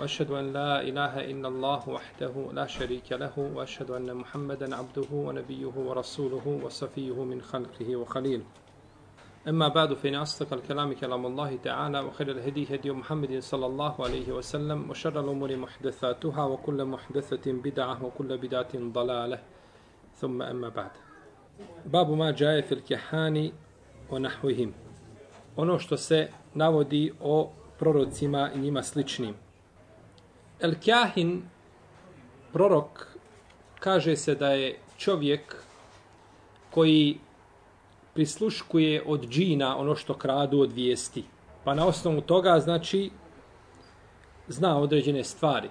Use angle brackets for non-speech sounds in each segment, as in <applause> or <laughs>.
وأشهد أن لا إله إلا الله وحده لا شريك له وأشهد أن محمدا عبده ونبيه ورسوله وصفيه من خلقه وخليله. أما بعد فإن أصدق الكلام كلام الله تعالى وخير الهدي هدي محمد صلى الله عليه وسلم وشر الأمور محدثاتها وكل محدثة بدعة وكل بدعة ضلالة. ثم أما بعد. باب ما جاء في الكحان ونحوهم. Ono što se navodi o prorocima i njima sličnim. El Kjahin, prorok, kaže se da je čovjek koji prisluškuje od džina ono što kradu od vijesti. Pa na osnovu toga, znači, zna određene stvari.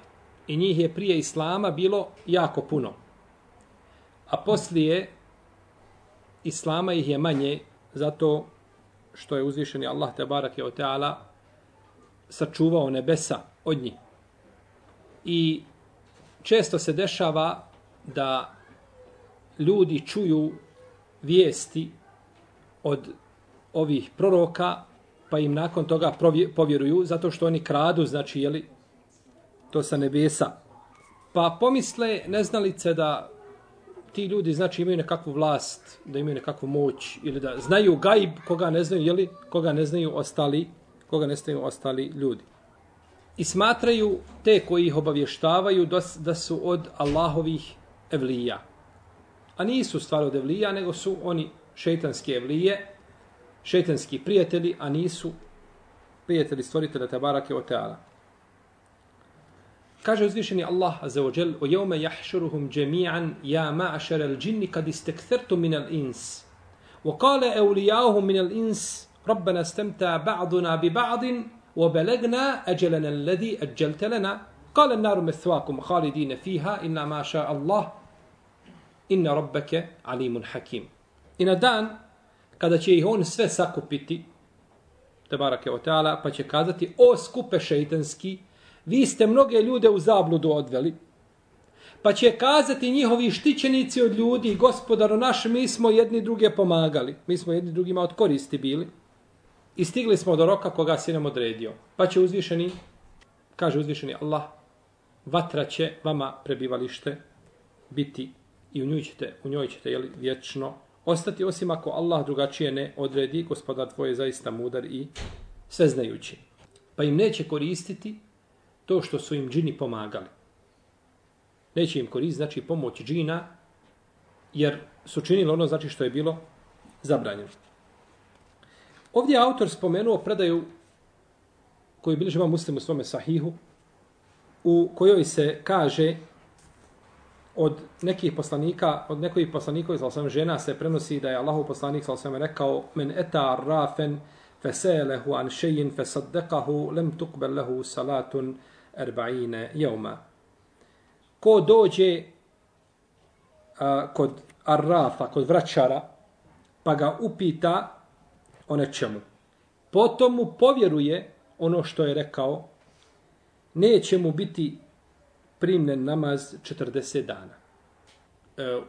I njih je prije Islama bilo jako puno. A poslije Islama ih je manje, zato što je uzvišeni Allah te barake o teala sačuvao nebesa od njih. I često se dešava da ljudi čuju vijesti od ovih proroka, pa im nakon toga povjeruju, zato što oni kradu, znači, jeli, to sa nebesa. Pa pomisle neznalice da ti ljudi znači imaju nekakvu vlast, da imaju nekakvu moć ili da znaju gajb koga ne znaju, jeli, koga ne znaju ostali, koga ne znaju ostali ljudi. I smatraju te koji ih obavještavaju da su od Allahovih evlija. A nisu stvar od evlija, nego su oni šeitanske evlije, šeitanski prijatelji, a nisu prijatelji stvoritelja Tabarake o Teala. Kaže uzvišeni Allah azza wa "O yawma yahshuruhum jami'an ya ma'shar al-jinni qad istakthartum min al-ins." Wa qala awliya'uhum min al-ins: "Rabbana istamta'a ba'duna bi ba'd wa balagna ajalana alladhi ajjalta lana." قال النار مثواكم خالدين فيها إلا ما شاء الله إن ربك عليم حكيم I na dan kada će ih on sve sakupiti, te barake o teala, pa će kazati, o skupe šeitanski, vi ste mnoge ljude u zabludu odveli. Pa će kazati njihovi štićenici od ljudi, gospodaro naš, mi smo jedni druge pomagali. Mi smo jedni drugima od koristi bili. I stigli smo do roka koga si nam odredio. Pa će uzvišeni, kaže uzvišeni Allah, vatra će vama prebivalište biti i u njoj ćete, u njoj ćete jeli, vječno ostati, osim ako Allah drugačije ne odredi, gospodar tvoj je zaista mudar i sveznajući. Pa im neće koristiti to što su im džini pomagali. Neće im koristiti, znači pomoć džina, jer su činili ono znači što je bilo zabranjeno. Ovdje je autor spomenuo predaju koju bilježi ima muslim u svome sahihu, u kojoj se kaže od nekih poslanika, od nekih poslanika iz osam žena se prenosi da je Allahov poslanik sa osam rekao men eta rafen feselehu an šejin fesaddekahu lem tukbel lehu salatun erba'ine jeuma. Ko dođe a, kod arrafa, kod vraćara, pa ga upita o nečemu. Potom mu povjeruje ono što je rekao, neće mu biti primljen namaz 40 dana. E,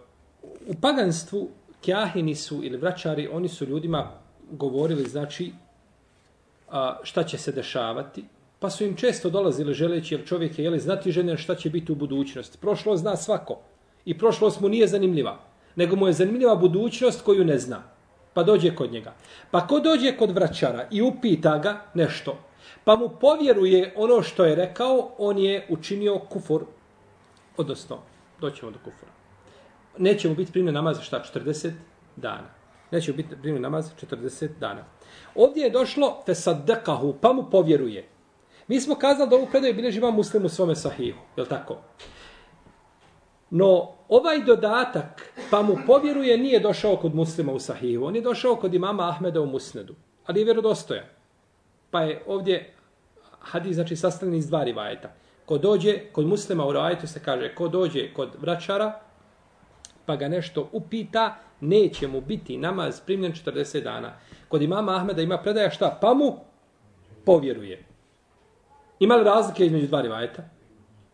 u paganstvu kjahini su ili vraćari, oni su ljudima govorili, znači, a, šta će se dešavati, pa su im često dolazili želeći, jer čovjek je jeli, znati žene šta će biti u budućnosti. Prošlo zna svako. I prošlost mu nije zanimljiva, nego mu je zanimljiva budućnost koju ne zna. Pa dođe kod njega. Pa ko dođe kod vraćara i upita ga nešto, pa mu povjeruje ono što je rekao, on je učinio kufur, odnosno, doćemo do kufura. Neće mu biti primljen namaz šta, 40 dana. Neće mu biti primljen namaz 40 dana. Ovdje je došlo fesaddekahu, pa mu povjeruje. Mi smo kazali da ovu predaju bilježi imam muslim u svome sahihu, je tako? No, ovaj dodatak, pa mu povjeruje, nije došao kod muslima u sahihu. On je došao kod imama Ahmeda u musnedu, ali je vjerodostojan. Pa je ovdje hadis znači sastavljen iz dva rivajeta. Ko dođe kod muslima u rivajetu se kaže ko dođe kod vraćara pa ga nešto upita, neće mu biti namaz primljen 40 dana. Kod imama Ahmeda ima predaja šta? Pa mu povjeruje. Ima li razlike između dva rivajeta?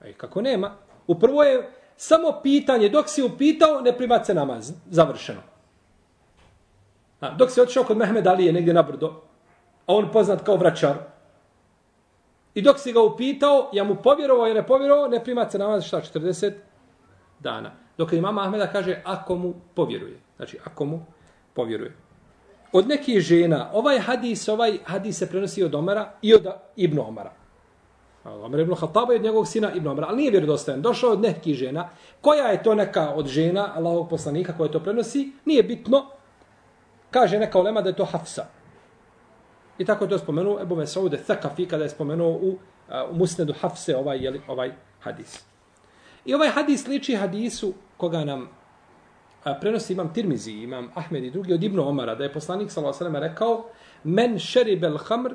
E, kako nema? U prvo je samo pitanje, dok si upitao, ne primat se namaz. Završeno. A, dok si otišao kod Mehmed Ali je negdje na brdo, a on poznat kao vraćar, I dok si ga upitao, ja mu povjerovao i ne povjerovao, ne primat se namaz šta, 40 dana. Dok imam Ahmeda kaže, ako mu povjeruje. Znači, ako mu povjeruje. Od nekih žena, ovaj hadis, ovaj hadis se prenosi od Omara i od Ibn Omara. Omer ibn Khattaba je od njegovog sina Ibn Omara, ali nije vjerodostojan. Došao od nekih žena. Koja je to neka od žena, Allahovog poslanika, koja to prenosi, nije bitno. Kaže neka olema da je to Hafsa. I tako je to spomenuo Ebu Mesaude Thakafi kada je spomenuo u, eh, u Musnedu Hafse ovaj, jeli, ovaj hadis. I ovaj hadis liči hadisu koga nam a, prenosi imam Tirmizi, imam Ahmed i drugi od Ibnu Omara, da je poslanik s.a.v. rekao men šeribel hamr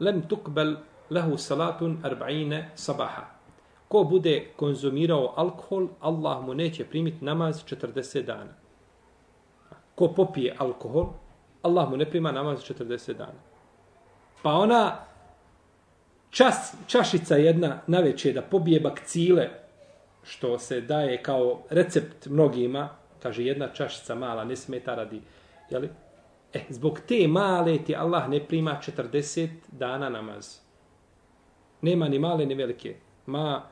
lem tukbel lehu salatun arba'ine sabaha. Ko bude konzumirao alkohol, Allah mu neće primiti namaz 40 dana. Ko popije alkohol, Allah mu ne prima namaz 40 dana. Pa ona čas, čašica jedna na večer da pobije bakcile, što se daje kao recept mnogima, kaže jedna čašica mala, ne smeta radi, jeli? E, zbog te male ti Allah ne prima 40 dana namaz. Nema ni male ni velike. Ma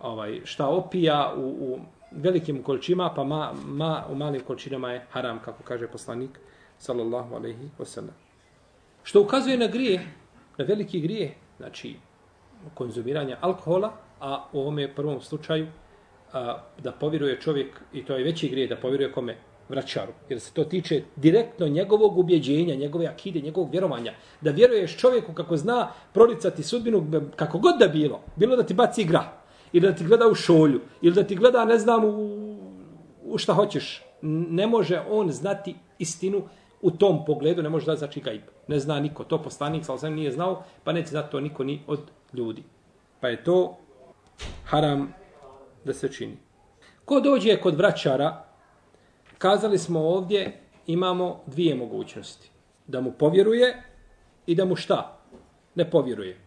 ovaj, šta opija u, u velikim količima, pa ma, ma u malim količinama je haram, kako kaže poslanik, sallallahu alaihi wasallam. Što ukazuje na grije, na veliki grije, znači konzumiranja alkohola, a u ovome prvom slučaju a, da povjeruje čovjek, i to je veći grije, da povjeruje kome? Vraćaru. Jer se to tiče direktno njegovog ubjeđenja, njegove akide, njegovog vjerovanja. Da vjeruješ čovjeku kako zna prolicati sudbinu, kako god da bilo. Bilo da ti baci igra, ili da ti gleda u šolju, ili da ti gleda, ne znam, u, u šta hoćeš. Ne može on znati istinu u tom pogledu ne može da znači gajb. Ne zna niko. To poslanik sa osam nije znao, pa neće znati to niko ni od ljudi. Pa je to haram da se čini. Ko dođe kod vraćara, kazali smo ovdje, imamo dvije mogućnosti. Da mu povjeruje i da mu šta? Ne povjeruje.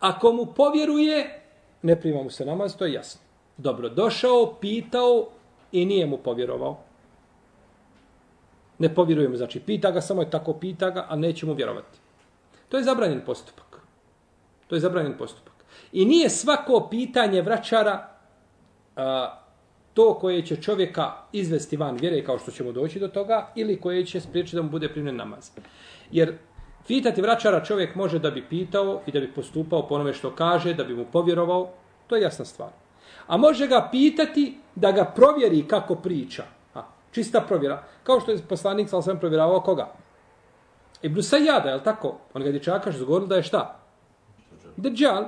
Ako mu povjeruje, ne prima mu se namaz, to je jasno. Dobro, došao, pitao i nije mu povjerovao ne povjerujemo. Znači, pita ga, samo je tako pita ga, a nećemo vjerovati. To je zabranjen postupak. To je zabranjen postupak. I nije svako pitanje vraćara a, to koje će čovjeka izvesti van vjere, kao što ćemo doći do toga, ili koje će spriječiti da mu bude primjen namaz. Jer pitati vraćara čovjek može da bi pitao i da bi postupao po onome što kaže, da bi mu povjerovao, to je jasna stvar. A može ga pitati da ga provjeri kako priča. Čista provjera. Kao što je poslanik sa osvijem provjeravao koga? Ibn Sajjada, je li tako? On ga je dječaka što zgovorili da je šta? Dejjal.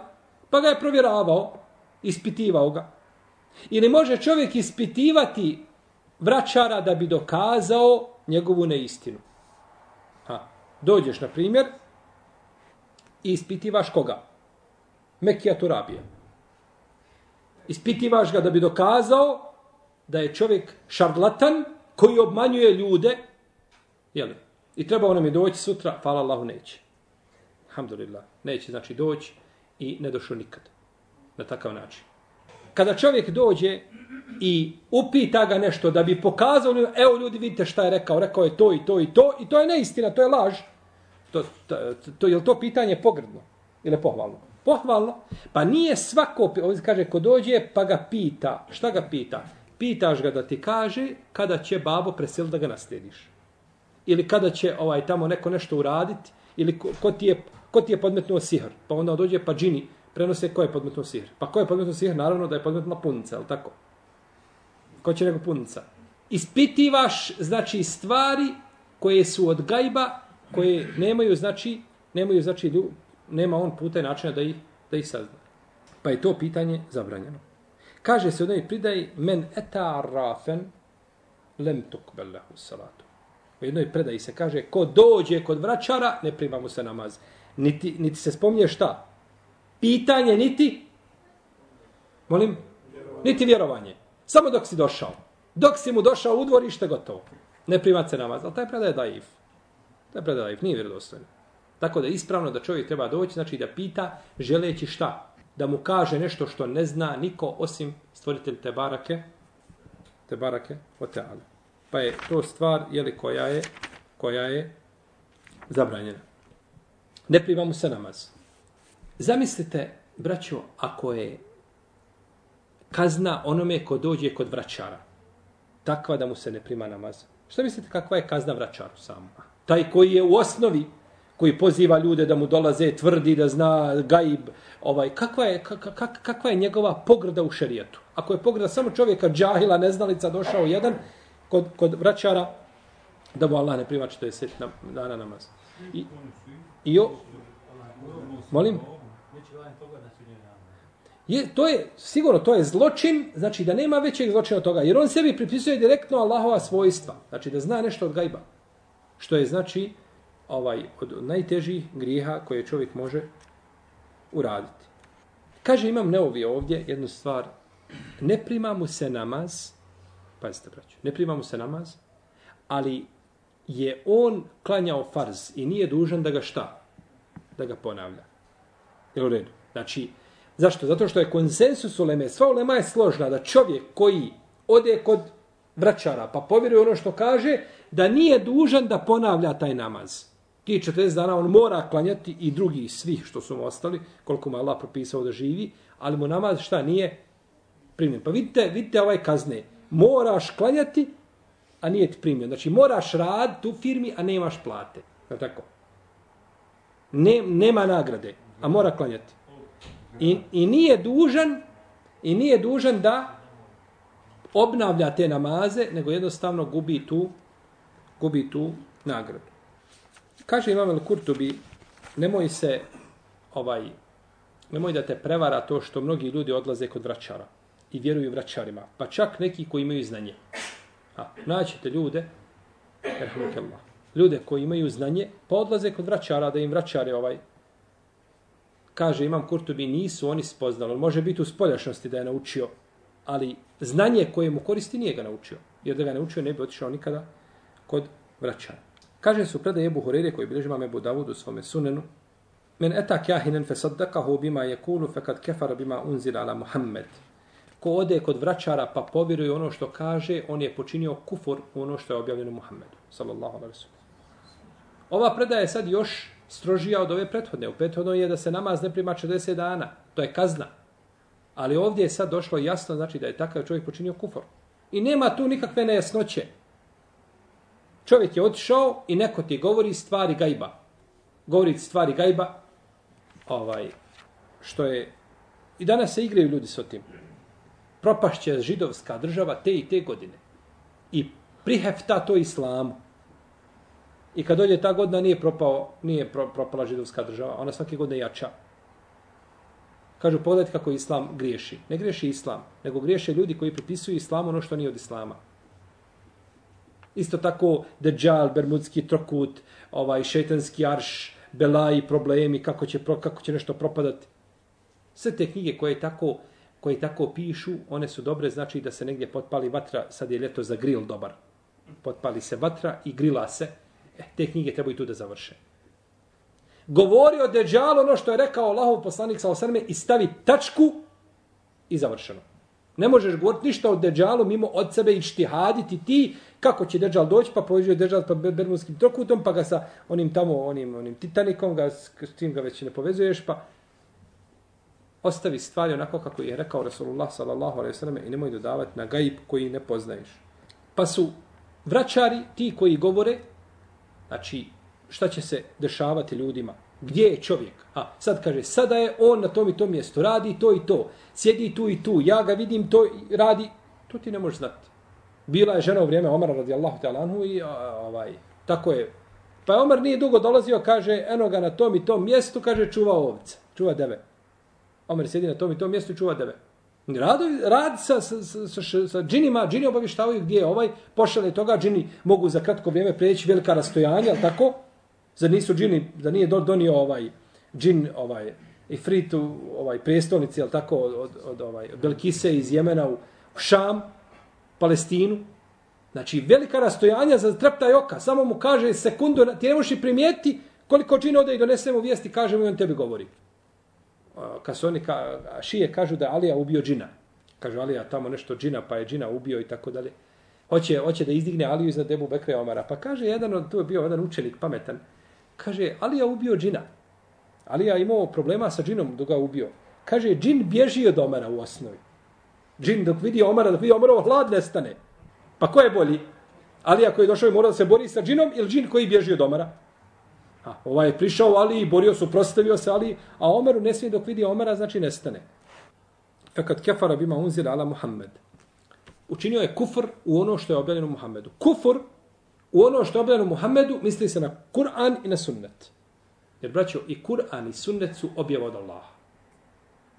Pa ga je provjeravao, ispitivao ga. Ili može čovjek ispitivati vraćara da bi dokazao njegovu neistinu. Ha. Dođeš, na primjer, i ispitivaš koga? Mekija Turabija. Ispitivaš ga da bi dokazao da je čovjek šarlatan koji obmanjuje ljude, jeli, i trebao nam je doći sutra, hvala Allahu, neće. Alhamdulillah, neće, znači doći i ne došao nikad. Na takav način. Kada čovjek dođe i upita ga nešto da bi pokazao, evo ljudi vidite šta je rekao, rekao je to i to i to, i to je neistina, to je laž. To, to, to, je li to pitanje pogrdno ili pohvalno? Pohvalno. Pa nije svako, ovdje kaže, ko dođe pa ga pita, šta ga pita? pitaš ga da ti kaže kada će babo preseliti da ga naslediš. Ili kada će ovaj tamo neko nešto uraditi, ili ko, ko, ti, je, ko ti je podmetnuo sihr. Pa onda dođe pa džini, prenose ko je podmetnuo sihr. Pa ko je podmetnuo sihr? Naravno da je podmetnuo punica, ali tako? Ko će nego punica? Ispitivaš, znači, stvari koje su od gajba, koje nemaju, znači, nemaju, znači, nema on puta i načina da ih, da ih sazna. Pa je to pitanje zabranjeno. Kaže se u jednoj pridaji, men eta rafen lem tukbel lehu salatu. U jednoj predaji se kaže, ko dođe kod vraćara, ne prima mu se namaz. Niti, niti se spominje šta? Pitanje, niti? Molim? Niti vjerovanje. Samo dok si došao. Dok si mu došao u dvorište, gotovo. Ne prima se namaz. Ali taj predaj je daif. Taj predaj je daiv, nije vjerodostojno. Tako da ispravno da čovjek treba doći, znači da pita, želeći šta? da mu kaže nešto što ne zna niko osim stvoritelj te barake, te barake o. Pa je to stvar jeli, koja je koja je zabranjena. Ne prima mu se namaz. Zamislite, braćo, ako je kazna onome ko dođe kod vraćara, takva da mu se ne prima namaz. Šta mislite kakva je kazna vraćaru samo? Taj koji je u osnovi, koji poziva ljude da mu dolaze, tvrdi da zna gaib, ovaj, kakva, je, kak, kakva je njegova pogrda u šerijetu? Ako je pogrda samo čovjeka džahila, neznalica, došao jedan kod, kod vraćara, da mu Allah ne prima 40 dana namaz. I, i o, molim? Je, to je, sigurno, to je zločin, znači da nema većeg zločina od toga, jer on sebi pripisuje direktno Allahova svojstva, znači da zna nešto od gajba, što je, znači, ovaj, od najtežih grijeha koje čovjek može uraditi. Kaže, imam neovi ovdje jednu stvar, ne prima mu se namaz, pazite, braću, ne prima mu se namaz, ali je on klanjao farz i nije dužan da ga šta? Da ga ponavlja. Jel u redu? Znači, Zašto? Zato što je konsensus uleme, sva ulema je složna da čovjek koji ode kod vraćara pa povjeruje ono što kaže, da nije dužan da ponavlja taj namaz. Ti 40 dana on mora klanjati i drugi svih što su mu ostali, koliko mu Allah propisao da živi, ali mu namaz šta nije primljen. Pa vidite, vidite ovaj kazne. Moraš klanjati, a nije ti primljen. Znači moraš rad tu firmi, a nemaš plate. Tako. Ne, nema nagrade, a mora klanjati. I, I nije dužan i nije dužan da obnavlja te namaze, nego jednostavno gubi tu gubi tu nagradu. Kaže Imam El Kurtubi, nemoj se ovaj nemoj da te prevara to što mnogi ljudi odlaze kod vraćara i vjeruju vraćarima, pa čak neki koji imaju znanje. A, naćete ljude, ljude koji imaju znanje, pa odlaze kod vraćara da im vraćare ovaj kaže imam Kurtubi, nisu oni spoznali. Može biti u spoljašnosti da je naučio, ali znanje koje mu koristi nije ga naučio. Jer da ga naučio ne bi otišao nikada kod vraćana. Kaže su predaje Ebu Horeire koji bilježi vam Ebu Davud u svome sunenu. Men etak jahinen fe saddakahu bima je kulu fe kad kefar bima unzila ala Muhammed. Ko ode kod vraćara pa povjeruje ono što kaže, on je počinio kufur u ono što je objavljeno Muhammedu. Sallallahu alaihi wa Ova predaja je sad još strožija od ove prethodne. U prethodnoj je da se namaz ne prima 40 dana. To je kazna. Ali ovdje je sad došlo jasno, znači da je takav čovjek počinio kufor. I nema tu nikakve nejasnoće. Čovjek je otišao i neko ti govori stvari gajba. Govori stvari gajba, ovaj, što je... I danas se igraju ljudi s tim. Propašće židovska država te i te godine. I prihefta to islamu. I kad dođe ta godina nije propao, nije pro, propala židovska država, ona svake godine jača. Kažu, pogledajte kako islam griješi. Ne griješi islam, nego griješe ljudi koji pripisuju islamu ono što nije od islama. Isto tako, Dejjal, Bermudski trokut, ovaj šetanski arš, belaji, problemi, kako će, kako će nešto propadati. Sve te knjige koje tako, koje tako pišu, one su dobre, znači da se negdje potpali vatra, sad je ljeto za grill dobar. Potpali se vatra i grila se, Eh, te knjige trebaju tu da završe. Govori o Deđalu ono što je rekao Allahov poslanik sa osrme i stavi tačku i završeno. Ne možeš govoriti ništa o Deđalu mimo od sebe i štihaditi ti kako će Deđal doći pa prođuje Deđal pa bermudskim trokutom pa ga sa onim tamo onim, onim titanikom ga, s tim ga već ne povezuješ pa ostavi stvari onako kako je rekao Rasulullah sallallahu alaihi sallam i nemoj dodavati na gaib koji ne poznaješ. Pa su vraćari ti koji govore Znači, šta će se dešavati ljudima? Gdje je čovjek? A sad kaže, sada je on na tom i tom mjestu, radi to i to, sjedi tu i tu, ja ga vidim, to radi. To ti ne možeš znati. Bila je žena u vrijeme Omara radijallahu ta'ala anhu i ovaj, tako je. Pa Omar nije dugo dolazio, kaže, eno ga na tom i tom mjestu, kaže, čuva ovce, čuva deve. Omar sjedi na tom i tom mjestu i čuva deve. Rado, rad sa, sa, sa, sa, džinima, džini obavištavaju gdje je ovaj, pošale toga, džini mogu za kratko vrijeme preći velika rastojanja, ali tako? Zar nisu džini, da nije donio ovaj džin, ovaj, i fritu, ovaj, prestolnici, ali tako, od, od, od, ovaj, Belkise iz Jemena u Šam, Palestinu. Znači, velika rastojanja za treptaj oka. Samo mu kaže sekundu, ti ne možeš primijetiti primijeti koliko džina ode i donese mu vijesti, kaže mu i on tebi govori kad su oni ka, šije kažu da Alija ubio džina. Kažu Alija tamo nešto džina, pa je džina ubio i tako dalje. Hoće, hoće da izdigne Aliju iznad Ebu Bekre Omara. Pa kaže jedan od, tu je bio jedan učenik pametan. Kaže, Alija ubio džina. Alija imao problema sa džinom dok ga ubio. Kaže, džin bježi od Omara u osnovi. Džin dok vidi Omara, dok vidi Omarovo hlad nestane. Pa ko je bolji? Alija koji je došao i morao da se bori sa džinom ili džin koji bježi od Omara? A, ovaj je prišao Ali i borio se, prostavio se Ali, a Omeru ne smije dok vidi Omera, znači nestane. Fakat kefara bima unzira ala Muhammed. Učinio je kufr u ono što je objavljeno Muhammedu. Kufr u ono što je objavljeno Muhammedu misli se na Kur'an i na sunnet. Jer, braćo, i Kur'an i sunnet su objava od Allaha.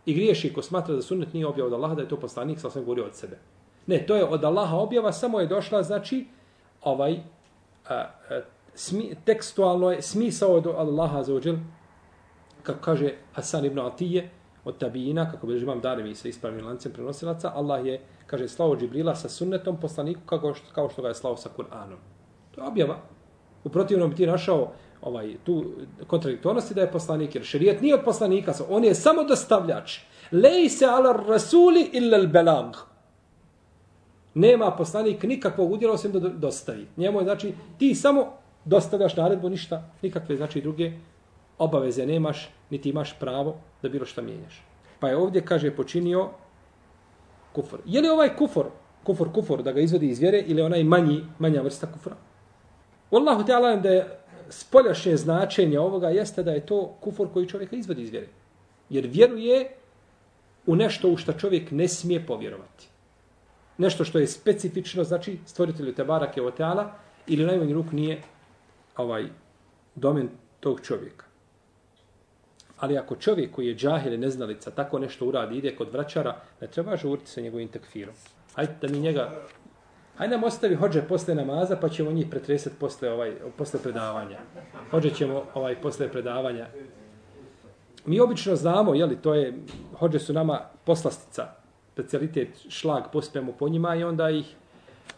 I griješi ko smatra da sunnet nije objava od Allaha, da je to poslanik, sa sam govorio od sebe. Ne, to je od Allaha objava, samo je došla, znači, ovaj, a, a, smi, tekstualno je smisao od Allaha za ođel, kako kaže Hasan ibn Atije, od tabijina, kako bi imam darevi sa ispravnim lancem prenosilaca, Allah je, kaže, slao Džibrila sa sunnetom poslaniku kako što, kao što ga je slao sa Kur'anom. To je objava. U protivnom bi ti našao ovaj tu kontradiktornosti da je poslanik, jer šerijet nije od poslanika, on je samo dostavljač. Lejse ala rasuli illa al belag. Nema poslanik nikakvog udjela osim da dostavi. Njemu je, znači, ti samo dostavljaš naredbu, ništa, nikakve, znači, druge obaveze nemaš, niti imaš pravo da bilo šta mijenjaš. Pa je ovdje, kaže, počinio kufor. Je li ovaj kufor, kufor, kufor, da ga izvodi iz vjere, ili onaj manji, manja vrsta kufra? Wallahu ta'ala da je spoljašnje značenje ovoga jeste da je to kufor koji čovjeka izvodi iz vjere. Jer vjeruje u nešto u što čovjek ne smije povjerovati. Nešto što je specifično, znači stvoritelju Tebarake o Teala, ili najmanju ruk nije ovaj domen tog čovjeka. Ali ako čovjek koji je džahil i neznalica tako nešto uradi, ide kod vraćara, ne treba žuriti sa njegovim tekfirom. Hajde da mi njega... Hajde nam ostavi hođe posle namaza, pa ćemo njih pretresati posle, ovaj, posle predavanja. Hođe ćemo ovaj, posle predavanja. Mi obično znamo, jeli, to je, hođe su nama poslastica, specialitet šlag, pospemo po njima i onda ih,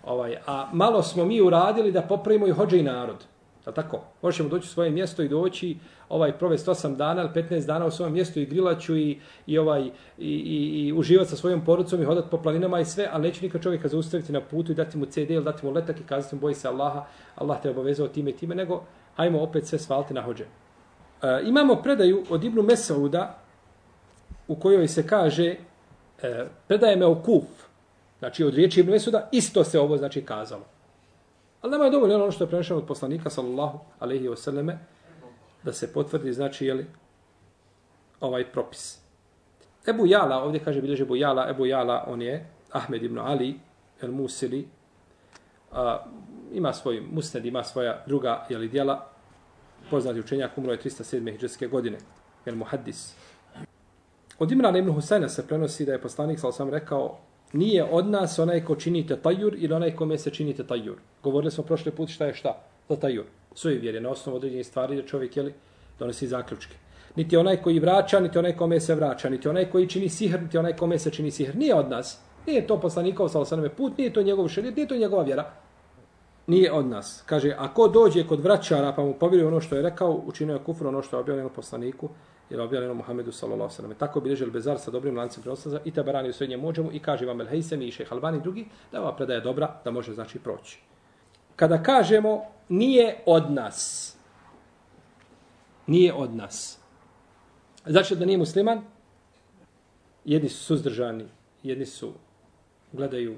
ovaj, a malo smo mi uradili da popravimo i hođe i narod. Je tako? Možemo doći u svoje mjesto i doći, ovaj provesti 8 dana ili 15 dana u svojem mjestu i grilaću i, i, ovaj, i, i, i uživati sa svojom porodicom i hodati po planinama i sve, ali neće nikad čovjeka zaustaviti na putu i dati mu CD ili dati mu letak i kazati mu boji se Allaha, Allah te obavezao time i time, nego hajmo opet sve svaliti na hođe. E, imamo predaju od Ibnu Mesauda u kojoj se kaže e, predaje me u kuf, znači od riječi Ibnu Mesauda, isto se ovo znači kazalo. Ali nama je dovoljno ono što je prenešeno od poslanika, sallallahu alaihi wasallame, da se potvrdi, znači, jeli, ovaj propis. Ebu Jala, ovdje kaže bilježe Ebu Jala, Ebu Jala, on je Ahmed ibn Ali, el Musili, a, ima svoj musned, ima svoja druga, jeli, djela, poznati učenjak, umro je 307. hijđarske godine, el Muhaddis. Od Imrana ibn Husajna se prenosi da je poslanik, sallallahu rekao, nije od nas onaj ko činite tajur ili onaj kome se činite tajur. Govorili smo prošli put šta je šta za tajur. Sve vjere na osnovu određenih stvari da čovjek jeli, donosi zaključke. Niti onaj koji vraća, niti onaj kome se vraća, niti onaj koji čini sihr, niti onaj kome se čini sihr. Nije od nas. Nije to poslanikov sa osaname put, nije to njegov šerit, nije to njegova vjera. Nije od nas. Kaže, ako dođe kod vraćara pa mu povjeruje ono što je rekao, učinio je kufru ono što je objavljeno poslaniku, jer objavljeno Muhammedu sallallahu alejhi ve Tako bilježi Bezar sa dobrim lancem prenosa i Tabarani u srednjem mođemu i kaže vam El Heysemi i Šejh Albani drugi da ova predaja dobra, da može znači proći. Kada kažemo nije od nas. Nije od nas. Znači da nije musliman? Jedni su suzdržani, jedni su gledaju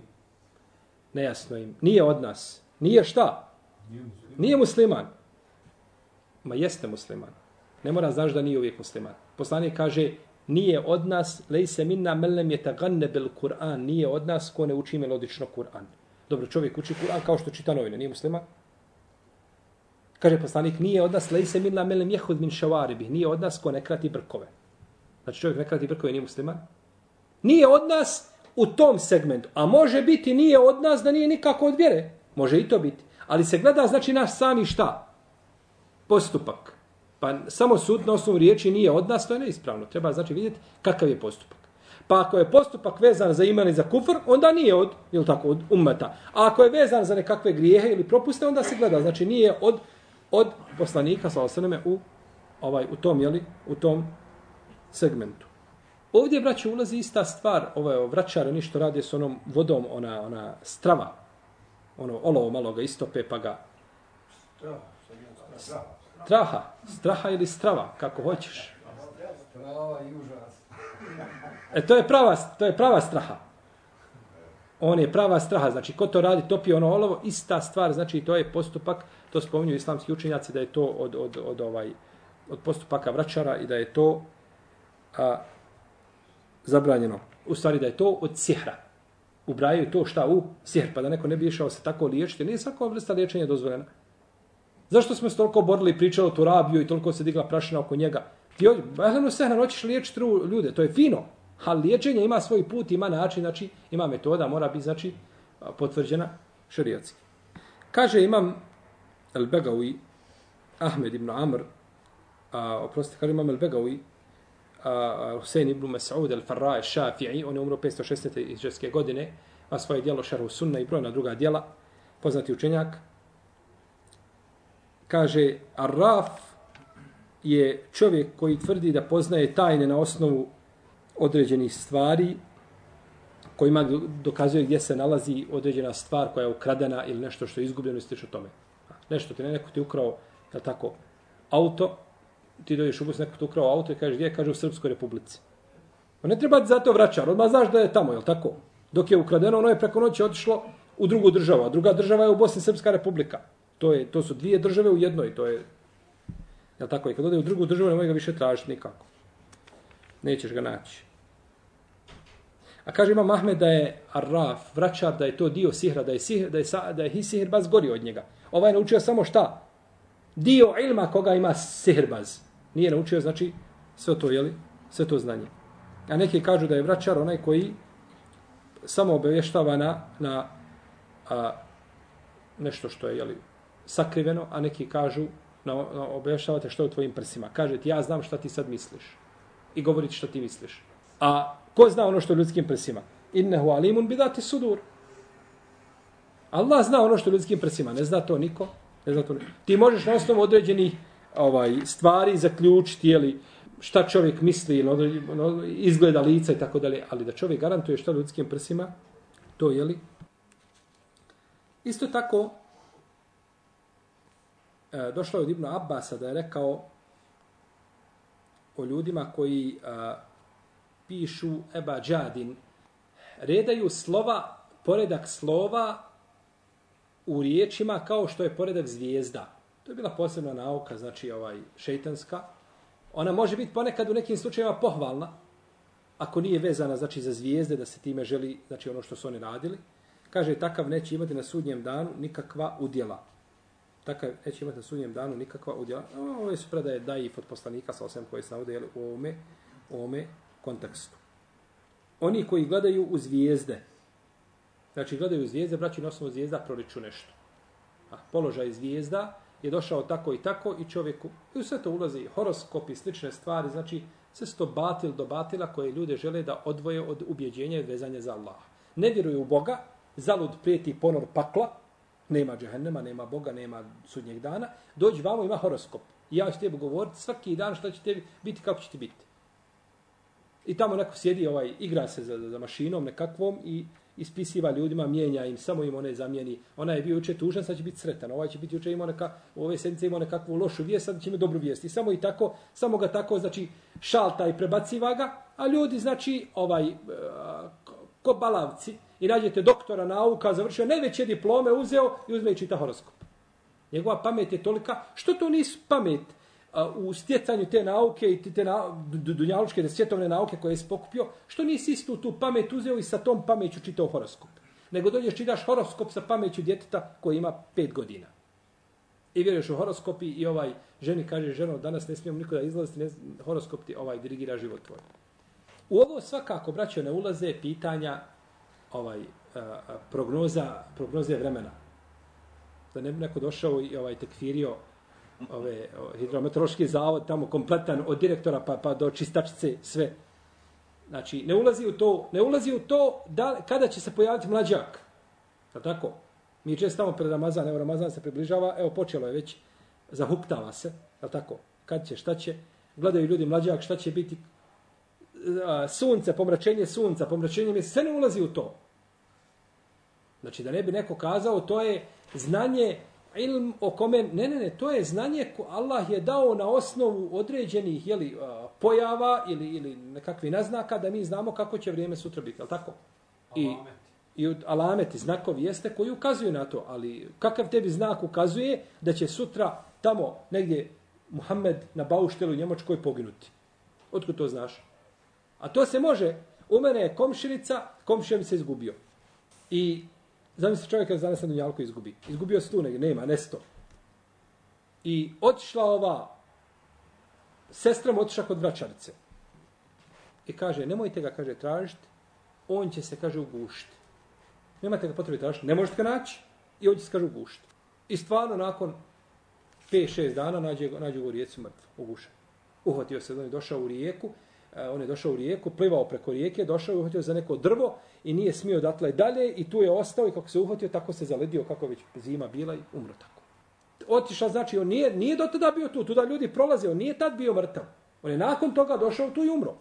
nejasno im. Nije od nas. Nije šta? Nije musliman. Ma jeste musliman. Ne mora znaš da nije uvijek musliman. Poslanik kaže, nije od nas, lej se minna melem je taganne bel Kur'an, nije od nas ko ne uči melodično Kur'an. Dobro, čovjek uči Kur'an kao što čita novine, nije musliman? Kaže poslanik, nije od nas, lej se minna melem jehud min šavaribi, nije od nas ko ne krati brkove. Znači čovjek ne krati brkove, nije musliman? Nije od nas u tom segmentu, a može biti nije od nas da nije nikako od vjere. Može i to biti. Ali se gleda, znači, naš sami šta? Postupak. Pa samo sud na osnovu riječi nije od nas, to je neispravno. Treba znači vidjeti kakav je postupak. Pa ako je postupak vezan za iman i za kufr, onda nije od, ili tako, od ummeta. A ako je vezan za nekakve grijehe ili propuste, onda se gleda. Znači nije od, od poslanika, sa osaneme, u, ovaj, u tom, jeli, u tom segmentu. Ovdje, braće, ulazi ista stvar. Ovaj, Ovo je vraćar, ništo radi s onom vodom, ona, ona strava. Ono, olovo malo ga istope, pa ga... Strava straha, straha ili strava, kako hoćeš. Prava i užas. E, to je prava, to je prava straha. On je prava straha. Znači, ko to radi, topi ono olovo, ista stvar, znači, to je postupak, to spominju islamski učenjaci, da je to od, od, od, ovaj, od postupaka vraćara i da je to a, zabranjeno. U stvari, da je to od sihra. Ubrajaju to šta u sihr, pa da neko ne bi išao se tako liječiti. Nije svaka vrsta liječenja dozvoljena. Zašto smo se toliko borili i pričali o Turabiju i toliko se digla prašina oko njega? Ti hoći, Ehlenu Sehna, hoćeš liječiti ljude, to je fino. Ali liječenje ima svoj put, ima način, znači ima metoda, mora biti znači potvrđena šerijatski. Kaže imam El Begawi, Ahmed ibn Amr, a, oprosti, kaže imam El Begawi, a, Husein ibn Mas'ud El Farra Shafi'i, on je umro 516. izđeske godine, a svoje dijelo Šarhu Sunna i brojna druga dijela, poznati učenjak, kaže Arraf je čovjek koji tvrdi da poznaje tajne na osnovu određenih stvari kojima dokazuje gdje se nalazi određena stvar koja je ukradena ili nešto što je izgubljeno i stiče tome. Nešto ti ne, neko ti ukrao, je tako, auto, ti dođeš u bus, neko ti ukrao auto i kažeš gdje, kaže u Srpskoj republici. Pa ne treba za to vraćar, odmah znaš da je tamo, je tako? Dok je ukradeno, ono je preko noći otišlo u drugu državu, a druga država je u Bosni Srpska republika. To, je, to su dvije države u jednoj, to je Ja tako? I kad ode u drugu državu, nemoj ga više tražiti nikako. Nećeš ga naći. A kaže ima Mahmed da je Arraf, vraćar, da je to dio sihra, da je, sihr, da je, da je sihirbaz gori od njega. Ovaj je naučio samo šta? Dio ilma koga ima sihirbaz. Nije naučio, znači, sve to, jeli? Sve to znanje. A neki kažu da je vraćar onaj koji samo obavještava na, na a, nešto što je, jeli, sakriveno, a neki kažu na, na objašnjavate što je u tvojim prsima. Kaže ti, ja znam šta ti sad misliš. I govori ti šta ti misliš. A ko zna ono što je u ljudskim prsima? Innehu alimun bidati sudur. Allah zna ono što je u ljudskim prsima. Ne zna to niko. Ne zna to niko. Ti možeš na osnovu određenih ovaj, stvari zaključiti, jeli, šta čovjek misli, no, izgleda lica i tako dalje, ali da čovjek garantuje šta u ljudskim prsima, to je li. Isto tako, e, došlo je od Ibn Abbasa da je rekao o ljudima koji a, pišu Eba Džadin, redaju slova, poredak slova u riječima kao što je poredak zvijezda. To je bila posebna nauka, znači ovaj šeitanska. Ona može biti ponekad u nekim slučajevima pohvalna, ako nije vezana znači za zvijezde, da se time želi, znači ono što su oni radili. Kaže, takav neće imati na sudnjem danu nikakva udjela takav neće imati na sudnjem danu nikakva udjela. Ove su predaje da i od poslanika sa osam koje se navode u ovome, u ovome kontekstu. Oni koji gledaju u zvijezde, znači gledaju u zvijezde, braći na osnovu zvijezda proliču nešto. A položaj zvijezda je došao tako i tako i čovjeku, i u sve to ulazi horoskop i slične stvari, znači sve to batil do batila koje ljude žele da odvoje od ubjeđenja i vezanja za Allah. Ne vjeruju u Boga, zalud prijeti ponor pakla, nema džehennema, nema Boga, nema sudnjeg dana, dođi vamo, ima horoskop. I ja ću tebi govoriti svaki dan šta će tebi biti, kako će ti biti. I tamo neko sjedi, ovaj, igra se za, za mašinom nekakvom i ispisiva ljudima, mijenja im, samo im one zamijeni. Ona je bio uče tužan, sad će biti sretan. Ovaj će biti uče imao neka, u ove sedmice imao nekakvu lošu vijest, sad će imati dobru vijest. I samo i tako, samo ga tako, znači, šalta i prebaciva ga, a ljudi, znači, ovaj, eh, ko balavci, i nađete doktora nauka, završio najveće diplome, uzeo i uzme i čita horoskop. Njegova pamet je tolika, što to nisu pamet u stjecanju te nauke i te na, dunjalučke svjetovne nauke koje je spokupio, što nisi istu tu pamet uzeo i sa tom pameću čitao horoskop. Nego dođeš čitaš horoskop sa pameću djeteta koji ima pet godina. I vjeruješ u horoskopi i ovaj ženi kaže, ženo, danas ne smijemo nikoda izlaziti, ne, horoskop ti ovaj dirigira život tvoj. U ovo svakako, braćo, ne ulaze pitanja ovaj a, prognoza prognoze vremena. Da ne bi neko došao i ovaj tekfirio ove hidrometeorološki zavod tamo kompletan od direktora pa pa do čistačice sve. Znači ne ulazi u to, ne ulazi u to da kada će se pojaviti mlađak. Pa tako. Mi često tamo pred Ramazan, evo Ramazan se približava, evo počelo je već zahuktava se, je tako? Kad će, šta će? Gledaju ljudi mlađak, šta će biti sunce, pomračenje sunca, pomračenje mjeseca, sve ne ulazi u to. Znači da ne bi neko kazao, to je znanje ilm o kome, ne, ne, ne, to je znanje ko Allah je dao na osnovu određenih jeli, pojava ili, ili nekakvi naznaka da mi znamo kako će vrijeme sutra biti, je tako? I, i od alameti, znakovi jeste koji ukazuju na to, ali kakav tebi znak ukazuje da će sutra tamo negdje Muhammed na Bauštelu u Njemačkoj poginuti? Otkud to znaš? A to se može. U mene je komšinica, komšija mi se izgubio. I zamisli čovjeka da danas na Dunjalku izgubi. Izgubio se tu negdje, nema, nesto. I otišla ova sestra mu otišla kod vraćarice. I kaže, nemojte ga, kaže, tražiti, on će se, kaže, ugušiti. Nemate ga potrebe tražiti, ne možete ga naći i on će se, kaže, ugušiti. I stvarno, nakon 5-6 dana, nađe, nađe u rijeci mrtvo, ugušen. Uhvatio se, on je došao u rijeku, Eh, on je došao u rijeku, plivao preko rijeke, došao i uhvatio za neko drvo i nije smio odatle dalje i tu je ostao i kako se uhvatio, tako se zaledio, kako već zima bila i umro tako. Otišao, znači, on nije, nije do tada bio tu, tu da ljudi prolaze, on nije tad bio mrtav. On je nakon toga došao tu i umro.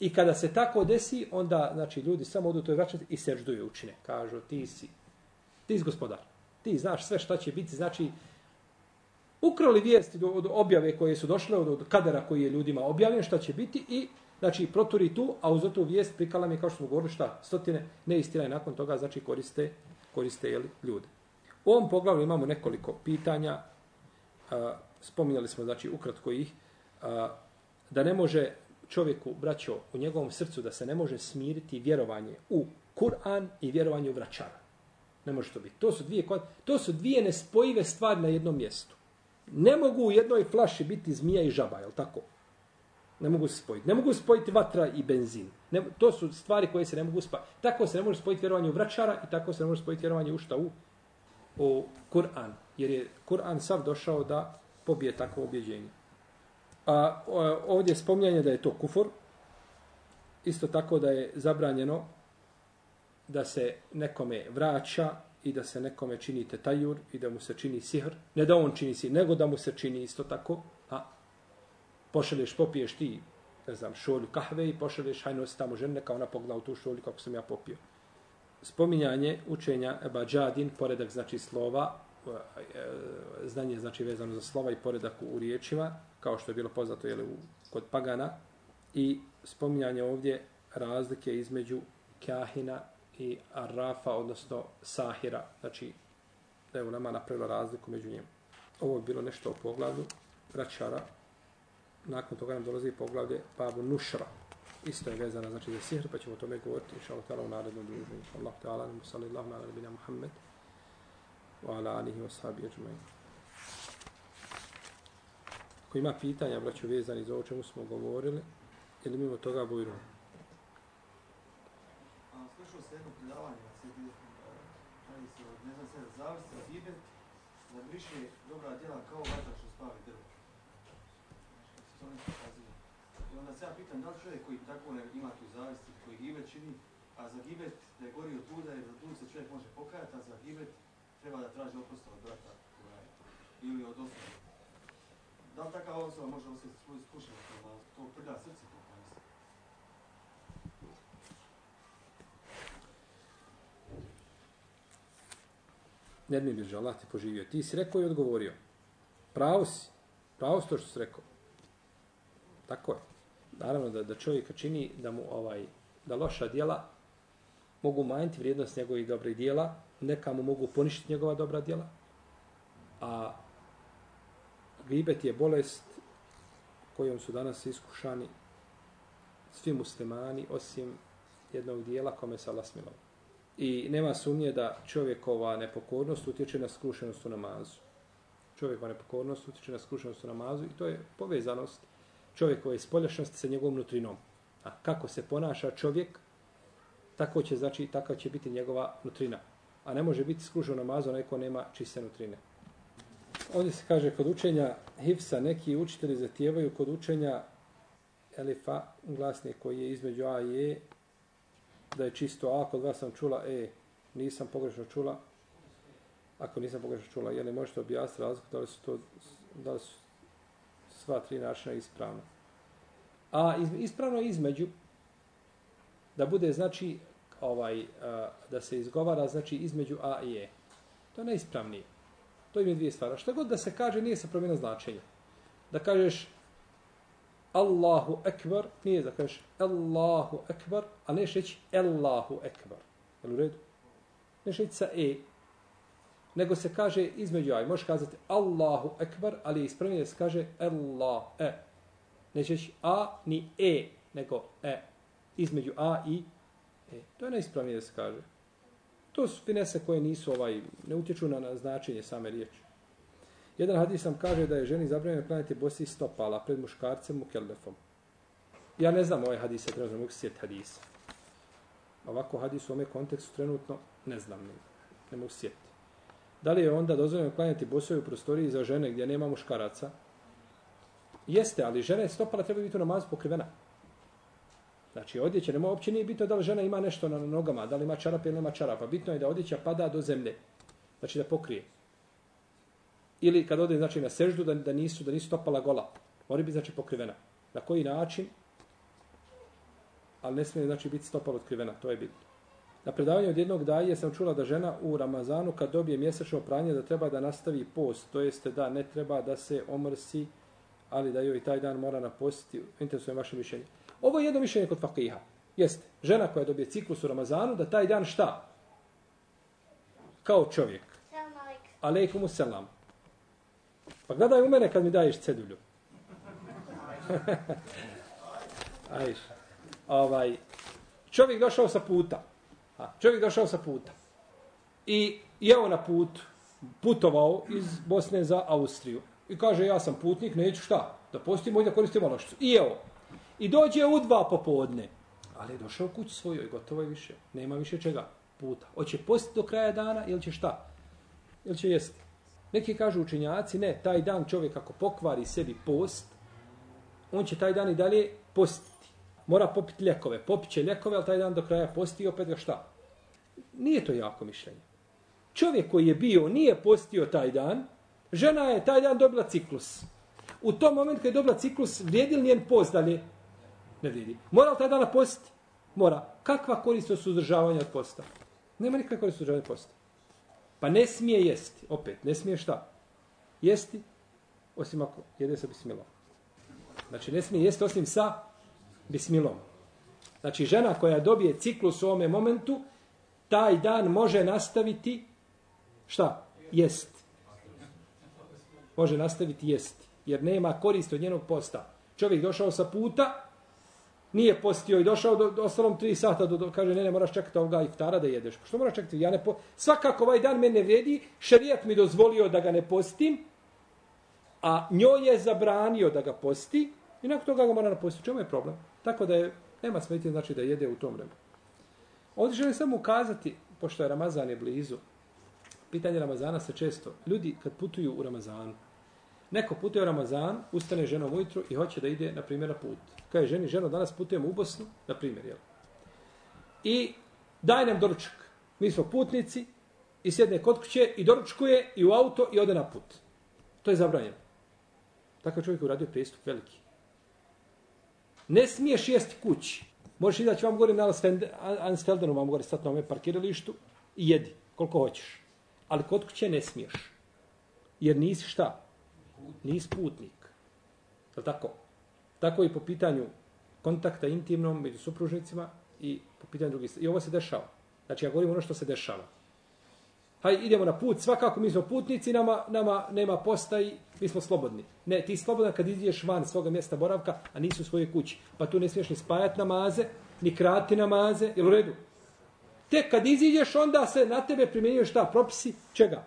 I kada se tako desi, onda, znači, ljudi samo odu to i vraćati i sežduju učine. Kažu, ti si, ti si gospodar. Ti znaš sve šta će biti, znači, ukrali vijesti do, od objave koje su došle, od, od kadera koji je ljudima objavljen, šta će biti i, znači, proturi tu, a uz tu vijest prikala mi, kao što smo govorili, šta, stotine neistina i nakon toga, znači, koriste, koriste jeli, ljude. U ovom poglavlju imamo nekoliko pitanja, a, spominjali smo, znači, ukratko ih, a, da ne može čovjeku, braćo, u njegovom srcu da se ne može smiriti vjerovanje u Kur'an i vjerovanje u vraćara. Ne može to biti. To su dvije, to su dvije nespojive stvari na jednom mjestu. Ne mogu u jednoj flaši biti zmija i žaba, je tako? Ne mogu se spojiti. Ne mogu spojiti vatra i benzin. Ne, to su stvari koje se ne mogu spojiti. Tako se ne može spojiti vjerovanje u vraćara i tako se ne može spojiti vjerovanje u šta u, u Kur'an. Jer je Kur'an sav došao da pobije takvo objeđenje. A ovdje je spomljanje da je to kufur. Isto tako da je zabranjeno da se nekome vraća i da se nekome čini tetajur i da mu se čini sihr. Ne da on čini sihr, nego da mu se čini isto tako. A pošalješ, popiješ ti, ne znam, šolju kahve i pošalješ, hajde nosi tamo žene, kao ona pogleda u tu šolju kako sam ja popio. Spominjanje učenja Eba Džadin, poredak znači slova, e, e, znanje znači vezano za slova i poredak u riječima, kao što je bilo poznato jeli, u, kod Pagana, i spominjanje ovdje razlike između Kahina i Arrafa, odnosno Sahira, znači da je u nama napravila razliku među njima. Ovo je bilo nešto o poglavlju Račara. Nakon toga nam dolazi poglavlje Babu Nušra. Isto je vezana znači za sihr, pa ćemo o tome govoriti inša Allah u narednom druženju. Allah ta'ala, sallallahu na nabina Muhammed wa ala alihi wa sahabi ajma'in. Ako ima pitanja, braću, vezani za ovo čemu smo govorili, ili mimo toga bujru. Slušao se jedno predavanje na sebi, e, radi se od, ne znam sve, zavisno od ibet, da briše dobra djela kao vatra što spavi drvo. Znači, se to ne pokazuje. I onda se ja pitam, da li čovjek koji tako ne ima tu zavisti, koji gibe čini, a za gibet da je gori od tuda, jer za tud se čovjek može pokajati, a za gibet treba da traži oprosta od brata koja je, ili od osoba. Da li takav osoba može osjetiti svoju skušenost, da to prda srce to ne bi mi Allah ti poživio. Ti si rekao i odgovorio. Pravo si. Pravo si to što si rekao. Tako je. Naravno da, da čovjeka čini da mu ovaj da loša djela mogu manjiti vrijednost njegovih dobrih djela, neka mu mogu poništiti njegova dobra djela, a gibet je bolest kojom su danas iskušani svi muslimani osim jednog dijela kome se Allah smilovao. I nema sumnje da čovjekova nepokornost utječe na skrušenost u namazu. Čovjekova nepokornost utječe na skrušenost u namazu i to je povezanost čovjekove spoljašnosti sa njegovom nutrinom. A kako se ponaša čovjek, tako će, znači, takav će biti njegova nutrina. A ne može biti skrušen u namazu onaj ko nema čiste nutrine. Ovdje se kaže kod učenja Hifsa neki učitelji zatijevaju kod učenja Elifa, glasnik koji je između A i E, da je čisto A, kod vas sam čula E, nisam pogrešno čula, ako nisam pogrešno čula, je li možete objasniti razliku da li su to, da li su sva tri načina ispravna. A iz, ispravno je između da bude znači ovaj a, da se izgovara znači između A i E. To je neispravnije. To je dvije stvari. Što god da se kaže nije se promjena značenja. Da kažeš Allahu ekbar, nije da kažeš Allahu ekbar, a ne reći Allahu ekbar. Jel u redu? Ne reći sa e, nego se kaže između aj. Možeš kazati Allahu ekbar, ali je da se kaže Allah, e. Neće reći a ni e, nego e. Između a i e. To je najispravljeno da se kaže. To su finese koje nisu ovaj, ne utječu na, na značenje same riječi. Jedan hadis sam kaže da je ženi zabranjeno klanjati bosi stopala pred muškarcem u kelbefom. Ja ne znam ovaj hadis, ja trenutno mogu sjeti hadisa. Ovako hadis u ome kontekstu trenutno ne znam, ne, ne mogu sjeti. Da li je onda dozvoljeno klanjati bosove u prostoriji za žene gdje nema muškaraca? Jeste, ali žene stopala treba biti u namazu pokrivena. Znači, odjeća, nema uopće nije bitno da li žena ima nešto na nogama, da li ima čarape ili nema čarapa. Bitno je da odjeća pada do zemlje. Znači, da pokrije. Ili kad ode, znači, na seždu, da, da nisu da nisu stopala gola. Mora biti, znači, pokrivena. Na koji način? Ali ne smije, znači, biti stopala otkrivena. To je bitno. Na predavanju od jednog daje sam čula da žena u Ramazanu kad dobije mjesečno pranje da treba da nastavi post, to jeste da ne treba da se omrsi, ali da joj taj dan mora napostiti. Interesuje vaše mišljenje. Ovo je jedno mišljenje kod fakiha. Jeste, žena koja dobije ciklus u Ramazanu, da taj dan šta? Kao čovjek. Alejkumu selam. Pa gledaj u mene kad mi daješ cedulju. <laughs> Ajš. Ovaj, čovjek došao sa puta. A, čovjek došao sa puta. I jeo na put, putovao iz Bosne za Austriju. I kaže, ja sam putnik, neću šta? Da postim, da koristim ono olakšicu. I jeo. I dođe u dva popodne. Ali je došao kuć svojoj, gotovo je više. Nema više čega puta. Hoće postiti do kraja dana ili će šta? Ili će jesti? Neki kažu učenjaci, ne, taj dan čovjek ako pokvari sebi post, on će taj dan i dalje postiti. Mora popiti ljekove. Popiće ljekove, ali taj dan do kraja posti i opet ga šta? Nije to jako mišljenje. Čovjek koji je bio, nije postio taj dan, žena je taj dan dobila ciklus. U tom momentu kad je dobila ciklus, vrijedi li njen post dalje? Ne vrijedi. Mora li taj dan postiti? Mora. Kakva korist od suzdržavanja od posta? Nema nikakva korist od suzdržavanja od posta. Pa ne smije jesti. Opet, ne smije šta? Jesti, osim ako jede sa bismilom. Znači, ne smije jesti osim sa bismilom. Znači, žena koja dobije ciklus u ovome momentu, taj dan može nastaviti šta? Jest. Može nastaviti jest. Jer nema koristi od njenog posta. Čovjek došao sa puta, nije postio i došao do, do ostalom tri sata, do, do, kaže, ne, ne, moraš čekati ovoga iftara da jedeš. Pa što moraš čekati? Ja ne po... Svakako ovaj dan mene vredi, šerijat mi dozvolio da ga ne postim, a njoj je zabranio da ga posti, i nakon toga ga mora napostiti. Čemu je problem? Tako da je, nema smetnje znači da jede u tom vremenu. Ovdje želim samo ukazati, pošto je Ramazan je blizu, pitanje Ramazana se često, ljudi kad putuju u Ramazanu, neko putuje u Ramazan, ustane ženom ujutru i hoće da ide, na primjer, na put. Kaže ženi, ženo, danas putujemo u Bosnu, na primjer, jel? I daj nam doručak. Mi smo putnici i sjedne kod kuće i doručkuje i u auto i ode na put. To je zabranjeno. Takav čovjek je uradio pristup veliki. Ne smiješ jesti kući. Možeš izaći vam gore na Ansfeldenu, vam gore stati na ovome parkiralištu i jedi koliko hoćeš. Ali kod kuće ne smiješ. Jer nisi šta? Nisi putnik. Je tako? Tako i po pitanju kontakta intimnom među supružnicima i po pitanju drugih. I ovo se dešava. Znači ja govorim ono što se dešava. Hajde, idemo na put, svakako mi smo putnici, nama, nama nema posta i mi smo slobodni. Ne, ti slobodan kad ideš van svoga mjesta boravka, a nisu u svojoj kući. Pa tu ne smiješ ni spajati namaze, ni krati namaze, jel u redu? Tek kad iziđeš, onda se na tebe primjenjuje šta? Propisi čega?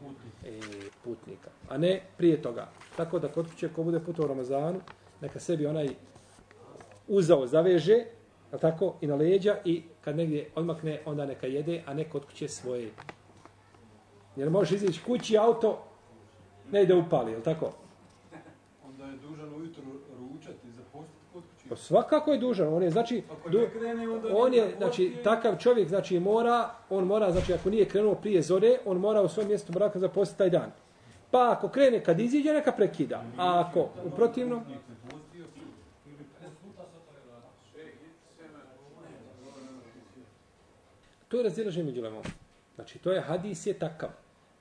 Putnika. E, putnika. A ne prije toga. Tako da kod kuće, ko bude putao u Ramazanu, neka sebi onaj uzao, zaveže, a tako, i na leđa, i kad negdje odmakne, onda neka jede, a ne kod kuće svoje. Jer možeš izići kući auto, ne ide upali, je tako? Onda je dužan ujutro ručati za kod kući. Pa svakako je dužan, on je znači du, krene, on je znači takav čovjek znači mora, on mora znači ako nije krenuo prije zore, on mora u svom mjestu boravka zapostiti taj dan. Pa ako krene kad iziđe neka prekida. A ako u protivnom To je razilaženje među lemom. Znači, to je hadis je takav.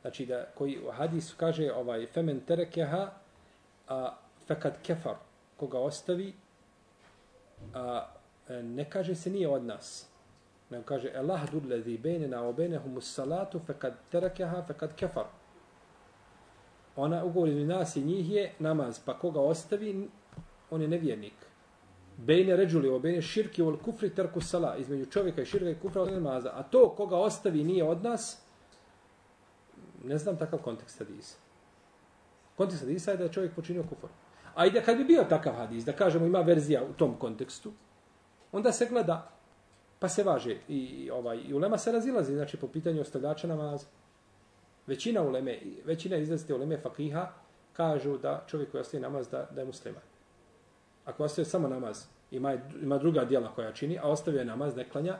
Znači, da koji u hadisu kaže ovaj femen terekeha a fekad kefar. koga ostavi, a, ne kaže se nije od nas. Nego kaže, Allah dur ladhi bejnena o bejnehum salatu fekad terekeha fekad fe kefar. Ona ugovor između nas i njih je namaz, pa koga ostavi, on je nevjernik. Bejne ređuli, ovo bejne širki, o kufri terku sala, između čovjeka i širka i kufra od namaza. A to koga ostavi nije od nas, ne znam takav kontekst hadisa. Kontekst hadisa je da je čovjek počinio kufr. A i da kad bi bio takav hadis, da kažemo ima verzija u tom kontekstu, onda se gleda, pa se važe. I, ovaj, i ulema se razilazi, znači po pitanju ostavljača namaza. Većina uleme, većina izrazite uleme fakiha kažu da čovjek koji ostaje namaz da, da je musliman. Ako ostaje samo namaz, ima, ima druga dijela koja čini, a ostavio je namaz, ne klanja,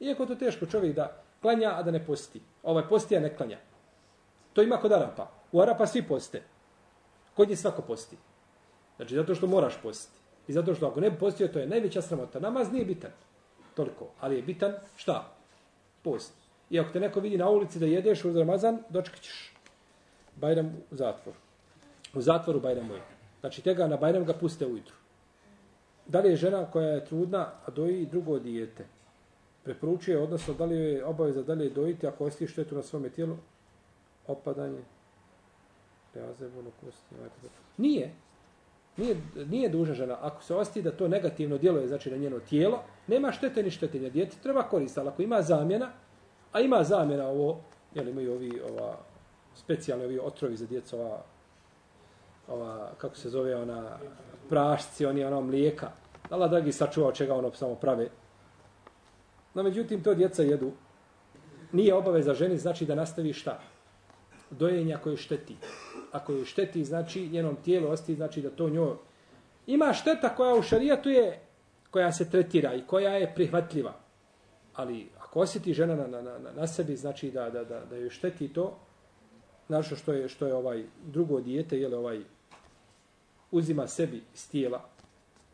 iako to teško čovjek da klanja, a da ne posti. Ovaj posti, a ne klanja. To ima kod Arapa. U Arapa svi poste. Kod njih svako posti. Znači, zato što moraš postiti. I zato što ako ne bi postio, to je najveća sramota. Namaz nije bitan. Toliko. Ali je bitan šta? Post. I ako te neko vidi na ulici da jedeš uz Ramazan, dočekat ćeš Bajram u zatvor. U zatvoru Bajramu je. Znači, tega na Bajram ga puste ujutru. Da li je žena koja je trudna, a doji drugo dijete? Preporučuje, odnosno, da li je obaveza da li je dojiti ako osti štetu na svome tijelu? Opadanje. Preazebono kosti. Ovaj nije. Nije, nije duža žena. Ako se osti da to negativno djeluje znači na njeno tijelo, nema štete ni štetenja. Dijete treba koristiti, ali ako ima zamjena, a ima zamjena ovo, jel imaju ovi ova, specijalni ovi otrovi za djecu, ova, ova, kako se zove, ona prašci, oni ono mlijeka. Allah dragi sačuva od čega ono samo prave. No, međutim, to djeca jedu. Nije obaveza ženi, znači da nastavi šta? Dojenja koje šteti ako joj šteti, znači njenom tijelu osti, znači da to njoj... Ima šteta koja u šarijatu je, koja se tretira i koja je prihvatljiva. Ali ako osjeti žena na, na, na, na sebi, znači da, da, da, da joj šteti to, znači što je, što je ovaj drugo dijete, jele ovaj uzima sebi iz tijela,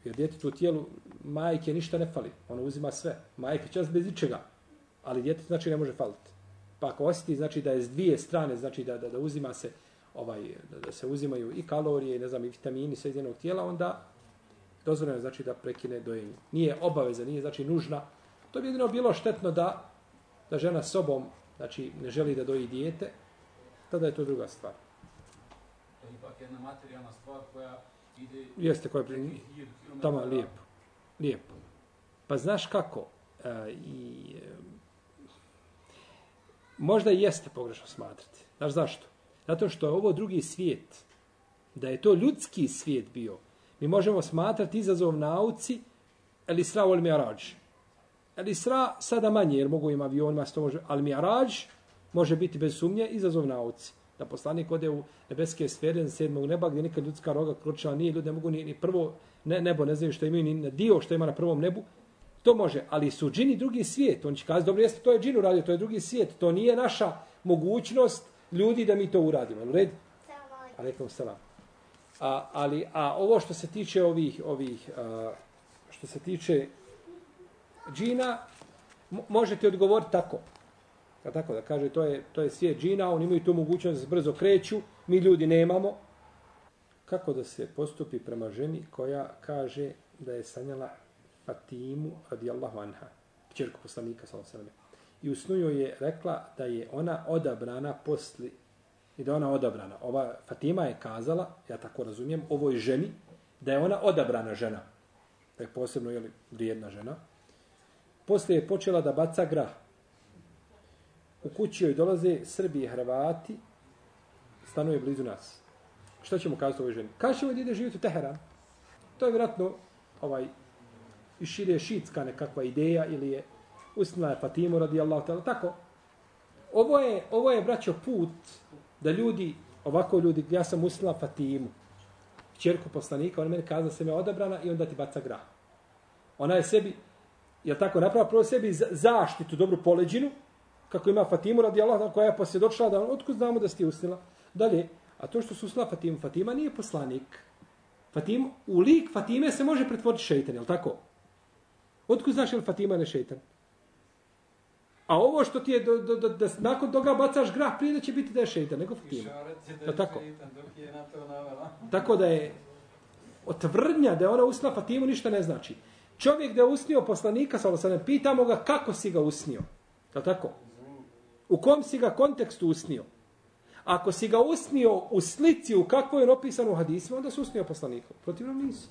jer dijete tu tijelu, majke ništa ne fali, ono uzima sve. Majke čas bez ničega, ali dijete znači ne može faliti. Pa ako osjeti, znači da je s dvije strane, znači da, da, da uzima se ovaj, da, da se uzimaju i kalorije, ne znam, i vitamini sve iz jednog tijela, onda dozvoljeno je znači da prekine dojenje. Nije obaveza, nije znači nužna. To bi jedino bilo štetno da, da žena sobom znači, ne želi da doji dijete, tada je to druga stvar. To je ipak jedna materijalna stvar koja ide... Jeste, koja je pri... Tamo, lijepo. Lijepo. Pa znaš kako? E, i, e, možda i jeste pogrešno smatrati. Znaš zašto? Zato što je ovo drugi svijet. Da je to ljudski svijet bio. Mi možemo smatrati izazov nauci El Isra ol Mi'rađ. El Isra sada manje, jer mogu im avionima, to može, ali Mi'rađ može biti bez sumnje izazov nauci. Da poslanik ode u nebeske sfere, na sedmog neba, gdje nikad ljudska roga kročila nije, ljudi ne mogu ni, ni prvo ne, nebo, ne znaju što imaju, ni dio što ima na prvom nebu. To može, ali su džini drugi svijet. On će kazati, dobro, jeste, to je džinu radio, to je drugi svijet. To nije naša mogućnost ljudi da mi to uradimo. U redu? Aleikum salam. A, ali, a ovo što se tiče ovih, ovih a, što se tiče džina, možete odgovoriti tako. A tako da kaže, to je, to je svijet džina, oni imaju tu mogućnost da se brzo kreću, mi ljudi nemamo. Kako da se postupi prema ženi koja kaže da je sanjala Fatimu radijallahu anha, kćerku poslanika, sallallahu alejhi ve i u snu je rekla da je ona odabrana posli i da ona odabrana. Ova Fatima je kazala, ja tako razumijem, ovoj ženi, da je ona odabrana žena. Da je posebno jeli, vrijedna žena. Poslije je počela da baca grah. U kući joj dolaze Srbi i Hrvati, stanuje blizu nas. Šta ćemo kazati ovoj ženi? Kaže ćemo ide živjeti u Teheran. To je vjerojatno ovaj, išire šitska nekakva ideja ili je usnila je Fatimu radijallahu ta'ala, tako. Ovo je, ovo je, braćo, put da ljudi, ovako ljudi, ja sam usnila Fatimu, čerku poslanika, ona meni kaza se me odabrana i onda ti baca grah. Ona je sebi, je tako, napravo prvo sebi zaštitu, dobru poleđinu, kako ima Fatimu radijallahu ta'ala, koja je posvjedočila da, otkud znamo da si ti usnila? Dalje, a to što su usnila Fatimu, Fatima nije poslanik. Fatim, u lik Fatime se može pretvoriti šeitan, je li tako? Otkud znaš je li Fatima ne šeitan? A ovo što ti je, do, do, do, da nakon toga bacaš grah, prije da će biti da je šeitan, nego Fatima. Da tako. Tako da je, Otvrdnja da je ona usnila Fatimu ništa ne znači. Čovjek da je usnio poslanika, sa se ne pitamo ga kako si ga usnio. Je li tako? U kom si ga kontekstu usnio? Ako si ga usnio u slici u kakvoj je opisano u hadisima, onda si usnio poslanika. Protivno nisi.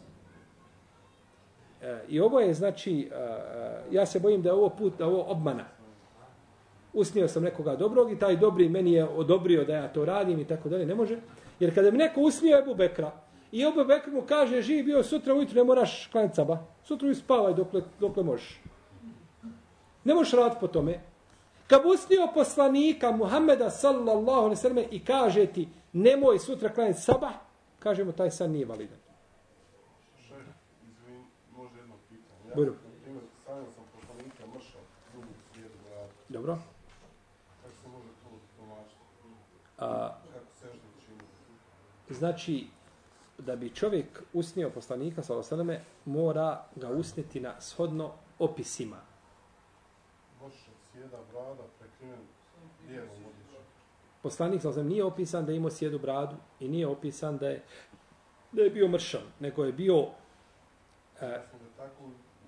E, I ovo je, znači, e, e, ja se bojim da je ovo put, da ovo obmana. Usnio sam nekoga dobrog i taj dobri meni je odobrio da ja to radim i tako dalje. Ne može. Jer kada mi neko usnio Ebu Bekra i Ebu Bekr mu kaže živi bio sutra ujutru ne moraš klanjati saba. Sutra ujutru spavaj dokle, dokle možeš. Ne možeš raditi po tome. Kad usnio poslanika Muhammeda sallallahu alaihi sallam i kaže ti nemoj sutra klanjati saba, kažemo taj san nije validan. Šef, izvin, može jedno pitanje. Ja, Budu. primjer, sanjao sam poslanika mršao drugu svijetu grada. Dobro. Kako se može to tumačiti? A, Kako se još znači, da bi čovjek usnio poslanika sallallahu mora ga usniti na shodno opisima. Mršao, sjeda, brada, prekriven lijevom odjećom. Poslanik sallallahu nije opisan da je imao sjedu bradu i nije opisan da je da je bio mršav, nego je bio e, Ja sam ga tako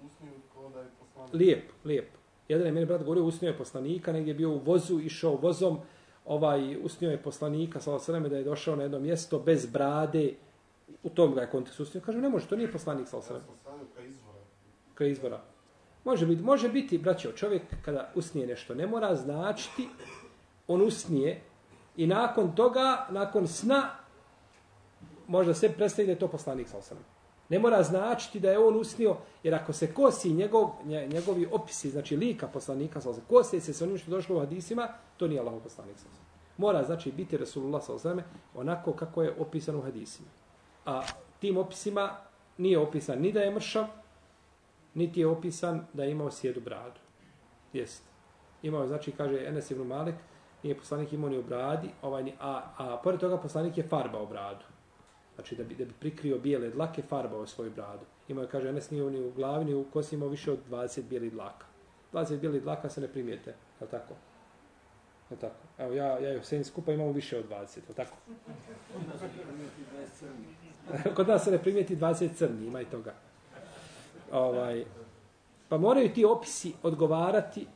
usnio kao da je poslanik. lijep, lijep. Jedan je meni brat govorio, usnio je poslanika, negdje je bio u vozu, išao vozom, ovaj, usnio je poslanika, sa osreme, da je došao na jedno mjesto bez brade, u tom ga je kontekst usnio. Kažu, ne može, to nije poslanik, sa Ja osreme, sam izvora. kraj izbora. Može biti, može biti, braćo, čovjek kada usnije nešto, ne mora značiti, on usnije i nakon toga, nakon sna, možda se predstavi da je to poslanik, sa osreme. Ne mora značiti da je on usnio, jer ako se kosi njegov, nje- njegovi opisi, znači lika poslanika, sa osreme, kose se s onim što došlo u hadisima, to nije Allahov poslanik, sa osreme. Mora, znači, biti Resulullah, sa osreme, onako kako je opisano u hadisima. A tim opisima nije opisan ni da je mršav, niti je opisan da je imao sjedu bradu. Jest. Imao je, znači, kaže Enes ibn Malek, nije poslanik imao ni u bradi, ovaj, ni- a, a pored toga poslanik je farbao bradu. Znači, da bi, da bi prikrio bijele dlake, farbao svoju bradu. Imao je, kaže, Enes nije ni u glavi, ni u kosi imao više od 20 bijelih dlaka. 20 bijelih dlaka se ne primijete, je li tako? Je li tako? Evo, ja, ja i Hosein skupa imamo više od 20, je li tako? <laughs> Kod nas se ne primijeti 20 crni, ima i toga. Ovaj, pa moraju ti opisi odgovarati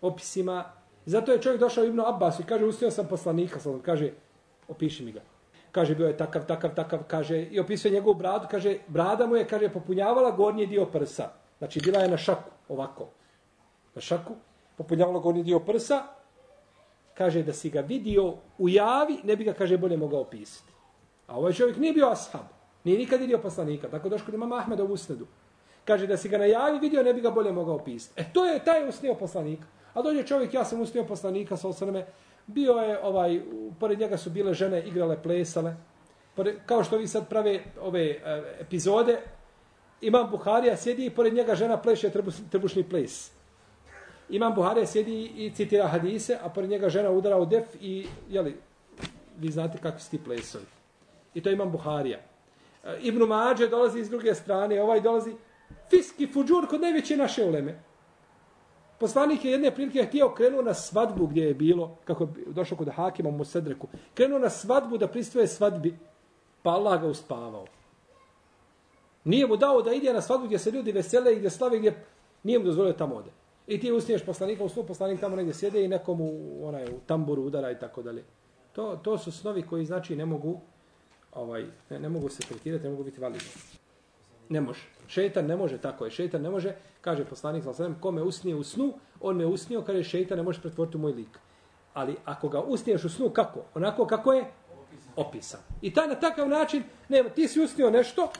opisima. Zato je čovjek došao Ibnu Abbas i kaže, ustio sam poslanika, sam, kaže, opiši mi ga. Kaže, bio je takav, takav, takav, kaže, i opisuje njegovu bradu, kaže, brada mu je, kaže, popunjavala gornji dio prsa. Znači, bila je na šaku, ovako. Na šaku, popunjavala gornji dio prsa, kaže, da si ga vidio u javi, ne bi ga, kaže, bolje mogao opisati. A ovaj čovjek nije bio ashab. Nije nikad vidio poslanika. Tako došlo kod imama Ahmeda u usnedu. Kaže da si ga na javi vidio, ne bi ga bolje mogao opisati. E to je taj usnio poslanika. A dođe čovjek, ja sam usnio poslanika sa osrme. Bio je, ovaj, pored njega su bile žene, igrale, plesale. Pored, kao što vi sad prave ove e, epizode, Imam Buharija sjedi i pored njega žena pleše trbuš, trbušni ples. Imam Buharija sjedi i citira hadise, a pored njega žena udara u def i, jeli, vi znate kakvi su ti plesovi. I to imam Buharija. E, Ibn Mađe dolazi iz druge strane, ovaj dolazi fiski fuđur kod najveće naše uleme. Poslanik je jedne prilike htio krenuo na svadbu gdje je bilo, kako je došao kod Hakima mu Sedreku, krenuo na svadbu da pristoje svadbi, pa Allah ga uspavao. Nije mu dao da ide na svadbu gdje se ljudi vesele i gdje slave, gdje nije mu dozvolio tamo ode. I ti usniješ poslanika u snu, poslanik tamo negdje sjede i nekomu onaj, u tamburu udara i tako dalje. To, to su snovi koji znači ne mogu ovaj, ne, ne mogu se tretirati, ne mogu biti validni. Ne može. Šeitan ne može, tako je. Šeitan ne može, kaže poslanik sa sallam, kome usnije u snu, on me usnio, kaže šeitan ne može pretvoriti u moj lik. Ali ako ga usniješ u snu, kako? Onako kako je opisan. I ta, na takav način, ne, ti si usnio nešto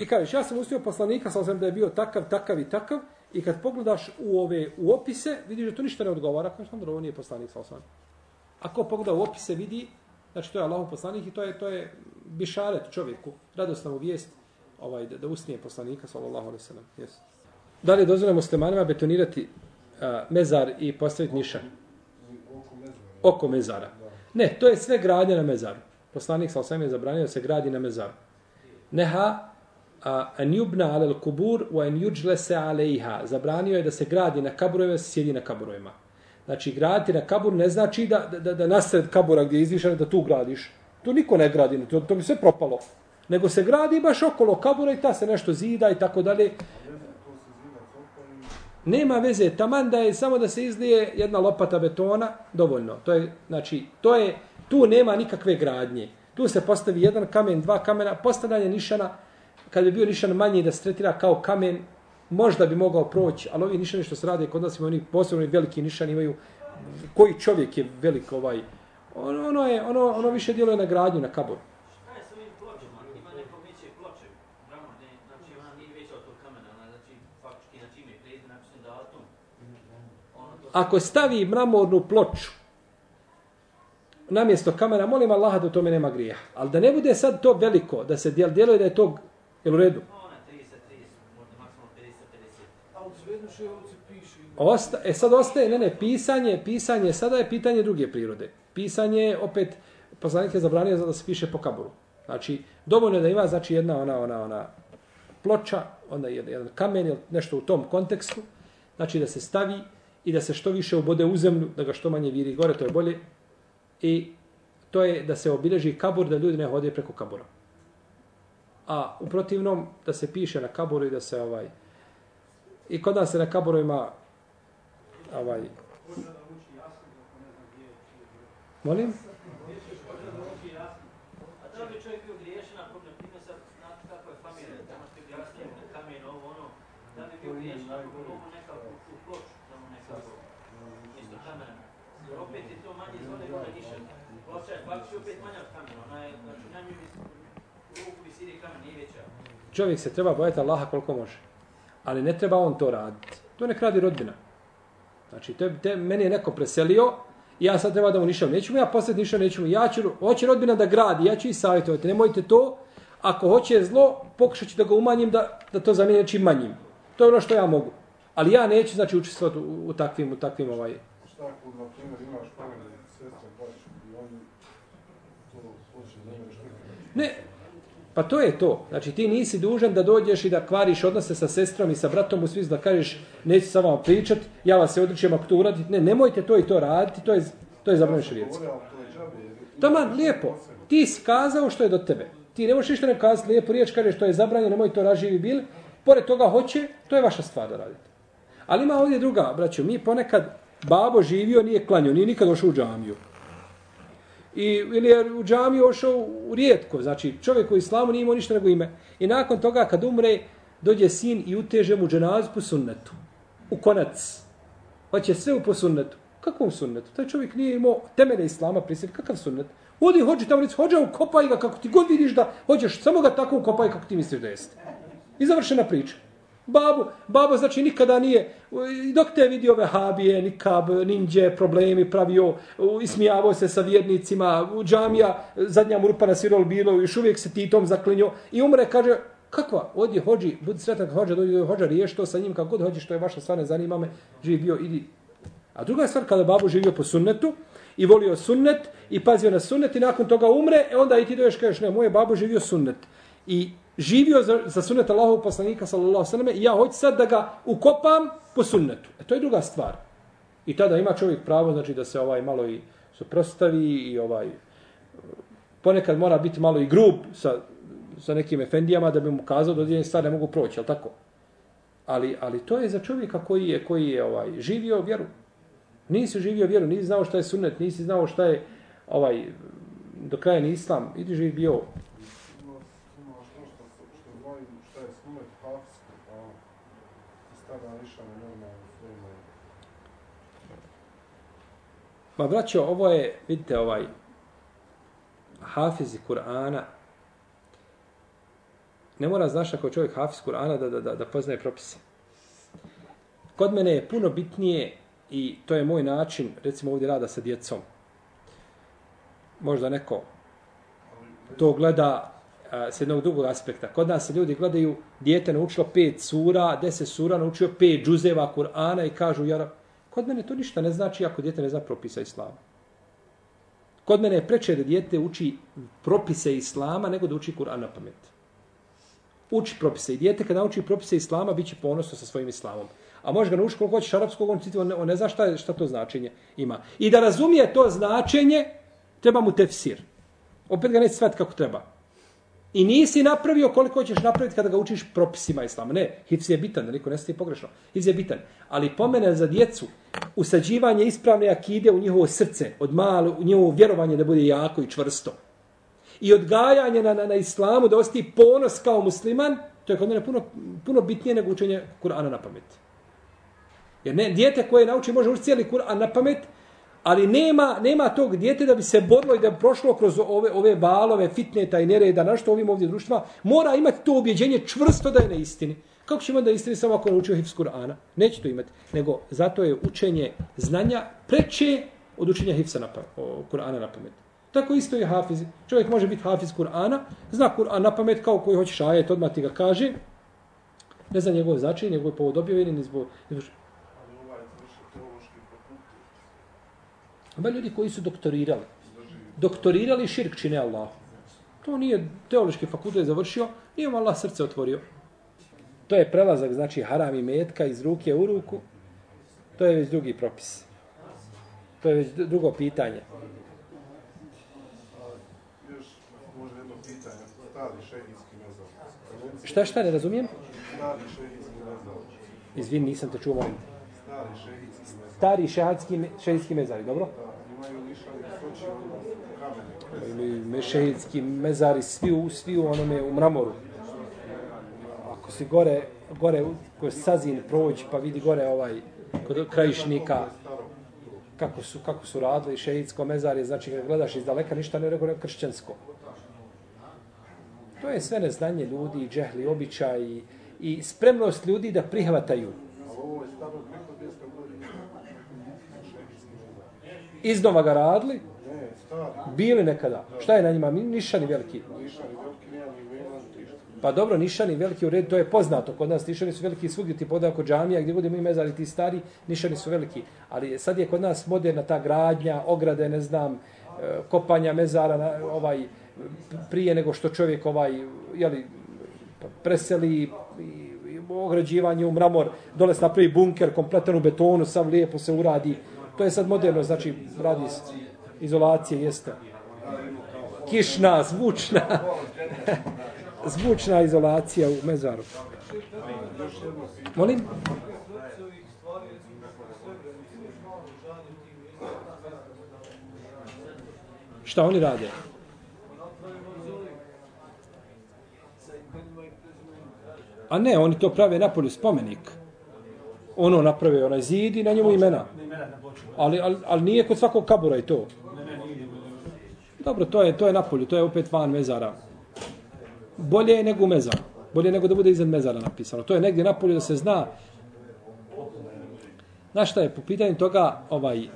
i kažeš, ja sam usnio poslanika, sa sallam da je bio takav, takav i takav, i kad pogledaš u ove u opise, vidiš da to ništa ne odgovara, kažeš, onda ovo nije poslanik sa sallam. Ako pogleda u opise, vidi, znači to je Allahov poslanik i to je, to je bišaret čovjeku, radosna mu vijest, ovaj, da, da usnije poslanika, sallallahu alaihi sallam. Yes. Da li je dozvoljeno muslimanima betonirati a, mezar i postaviti nišan? Oko mezara. Ne, to je sve gradnja na mezaru. Poslanik sa osvijem je zabranio da se gradi na mezaru. Neha a, an yubna ala al-kubur wa an yujlasa alayha. Zabranio je da se gradi na kaburovima, se sjedi na kaburovima. Znači, graditi na kabur ne znači da, da, da nasred kabura gdje je izvišeno da tu gradiš. Tu niko ne gradi, to, to bi sve propalo. Nego se gradi baš okolo kabura i ta se nešto zida i tako dalje. Nema veze, taman da je samo da se izlije jedna lopata betona, dovoljno. To je, znači, to je, tu nema nikakve gradnje. Tu se postavi jedan kamen, dva kamena, postavljanje nišana, kad bi bio nišan manji da se tretira kao kamen, možda bi mogao proći, ali ovi nišani što se rade kod nas imaju oni posebno veliki nišani, imaju koji čovjek je velik ovaj, ono, ono, je, ono, ono više djeluje na gradnju, na kaboru. Znači znači na datum. Ono Ako stavi mramornu ploču namjesto kamena, molim Allaha da u tome nema grija. Ali da ne bude sad to veliko, da se djel, djeluje da je to, jel u redu? ona 30, 30, možda maksimalno 50, 50. A u svejedno še ovdje piše. Osta, e sad ostaje, ne, ne, pisanje, pisanje, sada je pitanje druge prirode. Pisanje je opet, poslanik je zabranio da se piše po kaburu. Znači, dovoljno je da ima, znači, jedna ona, ona, ona ploča, onda jedan, jedan kamen ili nešto u tom kontekstu, znači da se stavi i da se što više ubode u zemlju, da ga što manje viri gore, to je bolje. I to je da se obileži kabur, da ljudi ne hode preko kabura. A u protivnom, da se piše na kaburu i da se ovaj... I kod nas se na kaborovima ovaj... Molim? Čovjek na je familija, tamo kamen, ovo ono, da u tamo isto opet je to manje zone gore niše. Ploča je faktički opet manja od kamena, ona je, znači najmanje u visini kamen nije veća. Čovjek se treba bojati Allaha koliko može. Ali ne treba on to raditi. To nek radi rodbina. Znači, te, te, meni je neko preselio, i ja sad treba da mu ništa, neću mu ja postaviti ništa, neću mu, ja ću, hoće rodbina da gradi, ja ću ih savjetovati, nemojte to, ako hoće zlo, pokušat ću da ga umanjim, da, da to zamijeni nečim manjim. To je ono što ja mogu. Ali ja neću, znači, učestvovati u, u takvim, u takvim, ovaj, Šta ako, na primjer, imaš pogled sestre, baš, i oni to hoće, ne možeš nikada. Ne, pa to je to. Znači ti nisi dužan da dođeš i da kvariš odnose sa sestrom i sa bratom u svizu, da kažeš neću sa vama pričat, ja vas se odričem ako to uradite. Ne, nemojte to i to raditi, to je, to je zabranjeno širijetski. Govore, to je lijepo. Ti si kazao što je do tebe. Ti ne možeš ništa ne kazati, lijepo riječ kažeš što je zabranjeno, nemoj to raživi bil. Pored toga hoće, to je vaša stvar da radite. Ali ima ovdje druga, braćo, mi ponekad babo živio, nije klanio, nije nikad došao u džamiju. I, ili je u džamiju ošao u rijetko, znači čovjek u islamu nije imao ništa nego ime. I nakon toga kad umre, dođe sin i uteže mu dženazu po sunnetu. U konac. Pa će sve u po sunnetu. Kakvom sunnetu? Taj čovjek nije imao temele islama prisjeti. Kakav sunnet? Odi, hođi tamo, reci, hođa, ukopaj ga kako ti god vidiš da hoćeš, samo ga tako ukopaj kako ti misliš da jeste. I završena priča. Babu, babo znači nikada nije, dok te je vidio vehabije, nikab, ninđe, problemi pravio, ismijavao se sa vjernicima, u džamija, zadnja mu rupa na sirol bilo, još uvijek se titom zaklinio i umre, kaže, kakva, odi hođi, budi sretan kad hođa, dođi hođa, riješ to sa njim, kako god hođi, što je vaša stvar, ne zanima me, živi bio, idi. A druga stvar, kada babo živio po sunnetu, i volio sunnet, i pazio na sunnet, i nakon toga umre, e onda i ti doješ, kažeš, ne, moje babo živio sunnet. I živio za, za sunnet Allahov poslanika sallallahu sallam i ja hoću sad da ga ukopam po sunnetu. E to je druga stvar. I tada ima čovjek pravo znači da se ovaj malo i suprostavi i ovaj ponekad mora biti malo i grub sa, sa nekim efendijama da bi mu kazao da određene stvari ne mogu proći, al tako? Ali, ali to je za čovjeka koji je koji je ovaj živio vjeru. Nisi živio vjeru, nisi znao šta je sunnet, nisi znao šta je ovaj do kraja ni islam, idi živi bio Ima, ima što što, što znaju šta je sunet hafsko, pa ono, i na lišane normalno svojima. Pa braćo, ovo je, vidite, ovaj hafizi Kur'ana, ne mora znaš ako čovjek hafiz Kur'ana da, da, da, da poznaje propise. Kod mene je puno bitnije i to je moj način, recimo ovdje rada sa djecom. Možda neko to gleda a, s jednog drugog aspekta. Kod nas se ljudi gledaju, dijete naučilo pet sura, deset sura, naučio pet džuzeva Kur'ana i kažu, ja, kod mene to ništa ne znači ako dijete ne zna propisa Islama. Kod mene je preče da dijete uči propise Islama nego da uči Kur'an na pamet. Uči propise. I dijete kada nauči propise Islama, bit će ponosno sa svojim Islamom. A može ga naučiti koliko hoćeš arapskog, on, citi, on, ne, on ne zna šta, je- šta to značenje ima. I da razumije to značenje, treba mu tefsir. Opet ga neće shvatiti kako treba. I nisi napravio koliko ćeš napraviti kada ga učiš propisima islama. Ne, hifz je bitan, da niko ne stije pogrešno. Hifz je bitan. Ali pomene za djecu, usađivanje ispravne akide u njihovo srce, od malo, u njihovo vjerovanje da bude jako i čvrsto. I odgajanje na, na, na islamu, da osti ponos kao musliman, to je kod mene puno, puno bitnije nego učenje Kur'ana na pamet. Jer ne, dijete koje nauči može učiti cijeli Kur'an na pamet, ali nema, nema tog dijete da bi se borilo i da bi prošlo kroz ove, ove valove fitneta i nereda, na što ovim ovdje društva, mora imati to objeđenje čvrsto da je na istini. Kako ćemo da istini samo ako naučio hifz Kur'ana? Neće to imati. Nego zato je učenje znanja preče od učenja hifza na pa, Kur'ana na pamet. Tako isto je hafiz. Čovjek može biti hafiz Kur'ana, zna Kur'an na pamet kao koji hoćeš ajet, odmah ti ga kaže. Ne zna njegove začinje, njegove povod objavljeni, ni zbog... Ali ovaj završio teološki fakultet. Ima ljudi koji su doktorirali. Doktorirali širk čine Allah. To nije teološki fakultet završio, nije mu Allah srce otvorio. To je prelazak, znači haram i metka iz ruke u ruku. To je već drugi propis. To je već drugo pitanje. Još može jedno pitanje. Stari šehijski mezar. Šta šta ne razumijem? Stari šehijski mezar. Izvin, nisam te čuo, molim. Mezar. Stari šehadski, šehadski mezari, dobro? Da, imaju soči mešehidski mezari, svi u, svi u onome, u mramoru. Ako si gore, gore, kroz sazin proći, pa vidi gore ovaj, kod krajišnika, kako su, kako su radili šehidsko mezarje, znači kad gledaš iz daleka, ništa ne rekao, kršćansko. To je sve neznanje ljudi, džehli, običaj i, i spremnost ljudi da prihvataju. Ovo je staro preko 200 godina. Iznova ga radili, Ne, stari. bili nekada. Šta je na njima? Nišani veliki. Lišani veliki nema ni vena. Pa dobro, nišani veliki u redu, to je poznato kod nas, nišani su veliki svugdje ti podao kod džamija, gdje budemo i mezari ti stari, nišani su veliki. Ali sad je kod nas moderna ta gradnja, ograde, ne znam, e, kopanja mezara, na, ovaj, prije nego što čovjek ovaj, jeli, preseli ograđivanje u mramor, dole se napravi bunker kompletan u betonu, sav lijepo se uradi. To je sad moderno, znači radi se izolacije, jeste. Kišna, zvučna, <laughs> zvučna izolacija u mezaru. Molim? Šta oni rade? A ne, oni to prave napolju spomenik. Ono naprave onaj zid i na njemu imena. Ali, ali, ali nije kod svakog kabura i to. Dobro, to je to je napolju, to je opet van mezara. Bolje je nego u mezaru. Bolje je nego da bude iznad mezara napisano. To je negdje napolju da se zna. Znaš šta je, po pitanju toga, ovaj,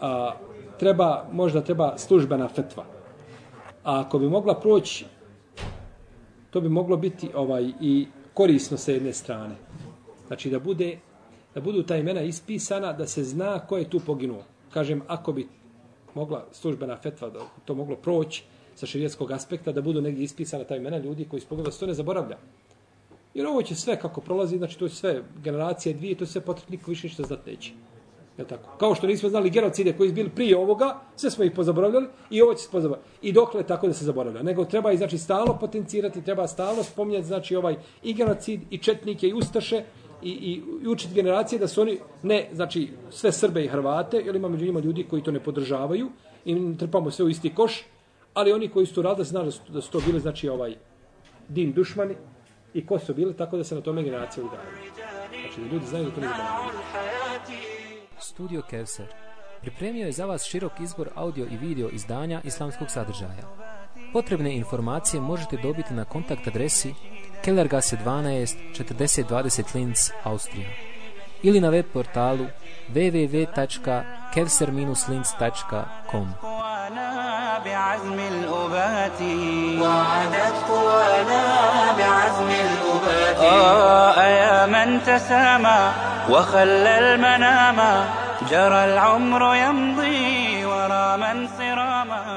a, treba, možda treba službena fetva. A ako bi mogla proći, to bi moglo biti ovaj i korisno sa jedne strane. Znači da bude da budu ta imena ispisana, da se zna ko je tu poginuo. Kažem, ako bi mogla službena fetva da to moglo proći sa širijetskog aspekta, da budu negdje ispisana ta imena ljudi koji spogledaju, da se to ne zaboravlja. Jer ovo će sve kako prolazi, znači to je sve generacije dvije, to će sve potrebno, niko više ništa znat neće. Je tako? Kao što nismo znali genocide koji su bili prije ovoga, sve smo ih pozaboravljali i ovo će se pozaboravljati. I dokle tako da se zaboravlja. Nego treba i znači stalno potencirati, treba stalno spominjati znači ovaj i genocid i četnike i ustaše i, i, i učiti generacije da su oni ne znači sve Srbe i Hrvate, jer ima među njima ljudi koji to ne podržavaju i trpamo sve u isti koš, ali oni koji su to radili znali da su, da su to bili znači ovaj din dušmani i ko su bili, tako da se na tome generacije udavaju. Znači da ljudi znaju da to ne zaboravljaju. Studio Kevser pripremio je za vas širok izbor audio i video izdanja islamskog sadržaja. Potrebne informacije možete dobiti na kontakt adresi Kellergasse 12 4020 Linz, Austrija ili na web portalu www.kevser-linz.com قوانا بعزم الأبات وعدت قوانا بعزم الأبات آه يا من تسامى وخلى المنام جرى العمر يمضي ورا من صراما.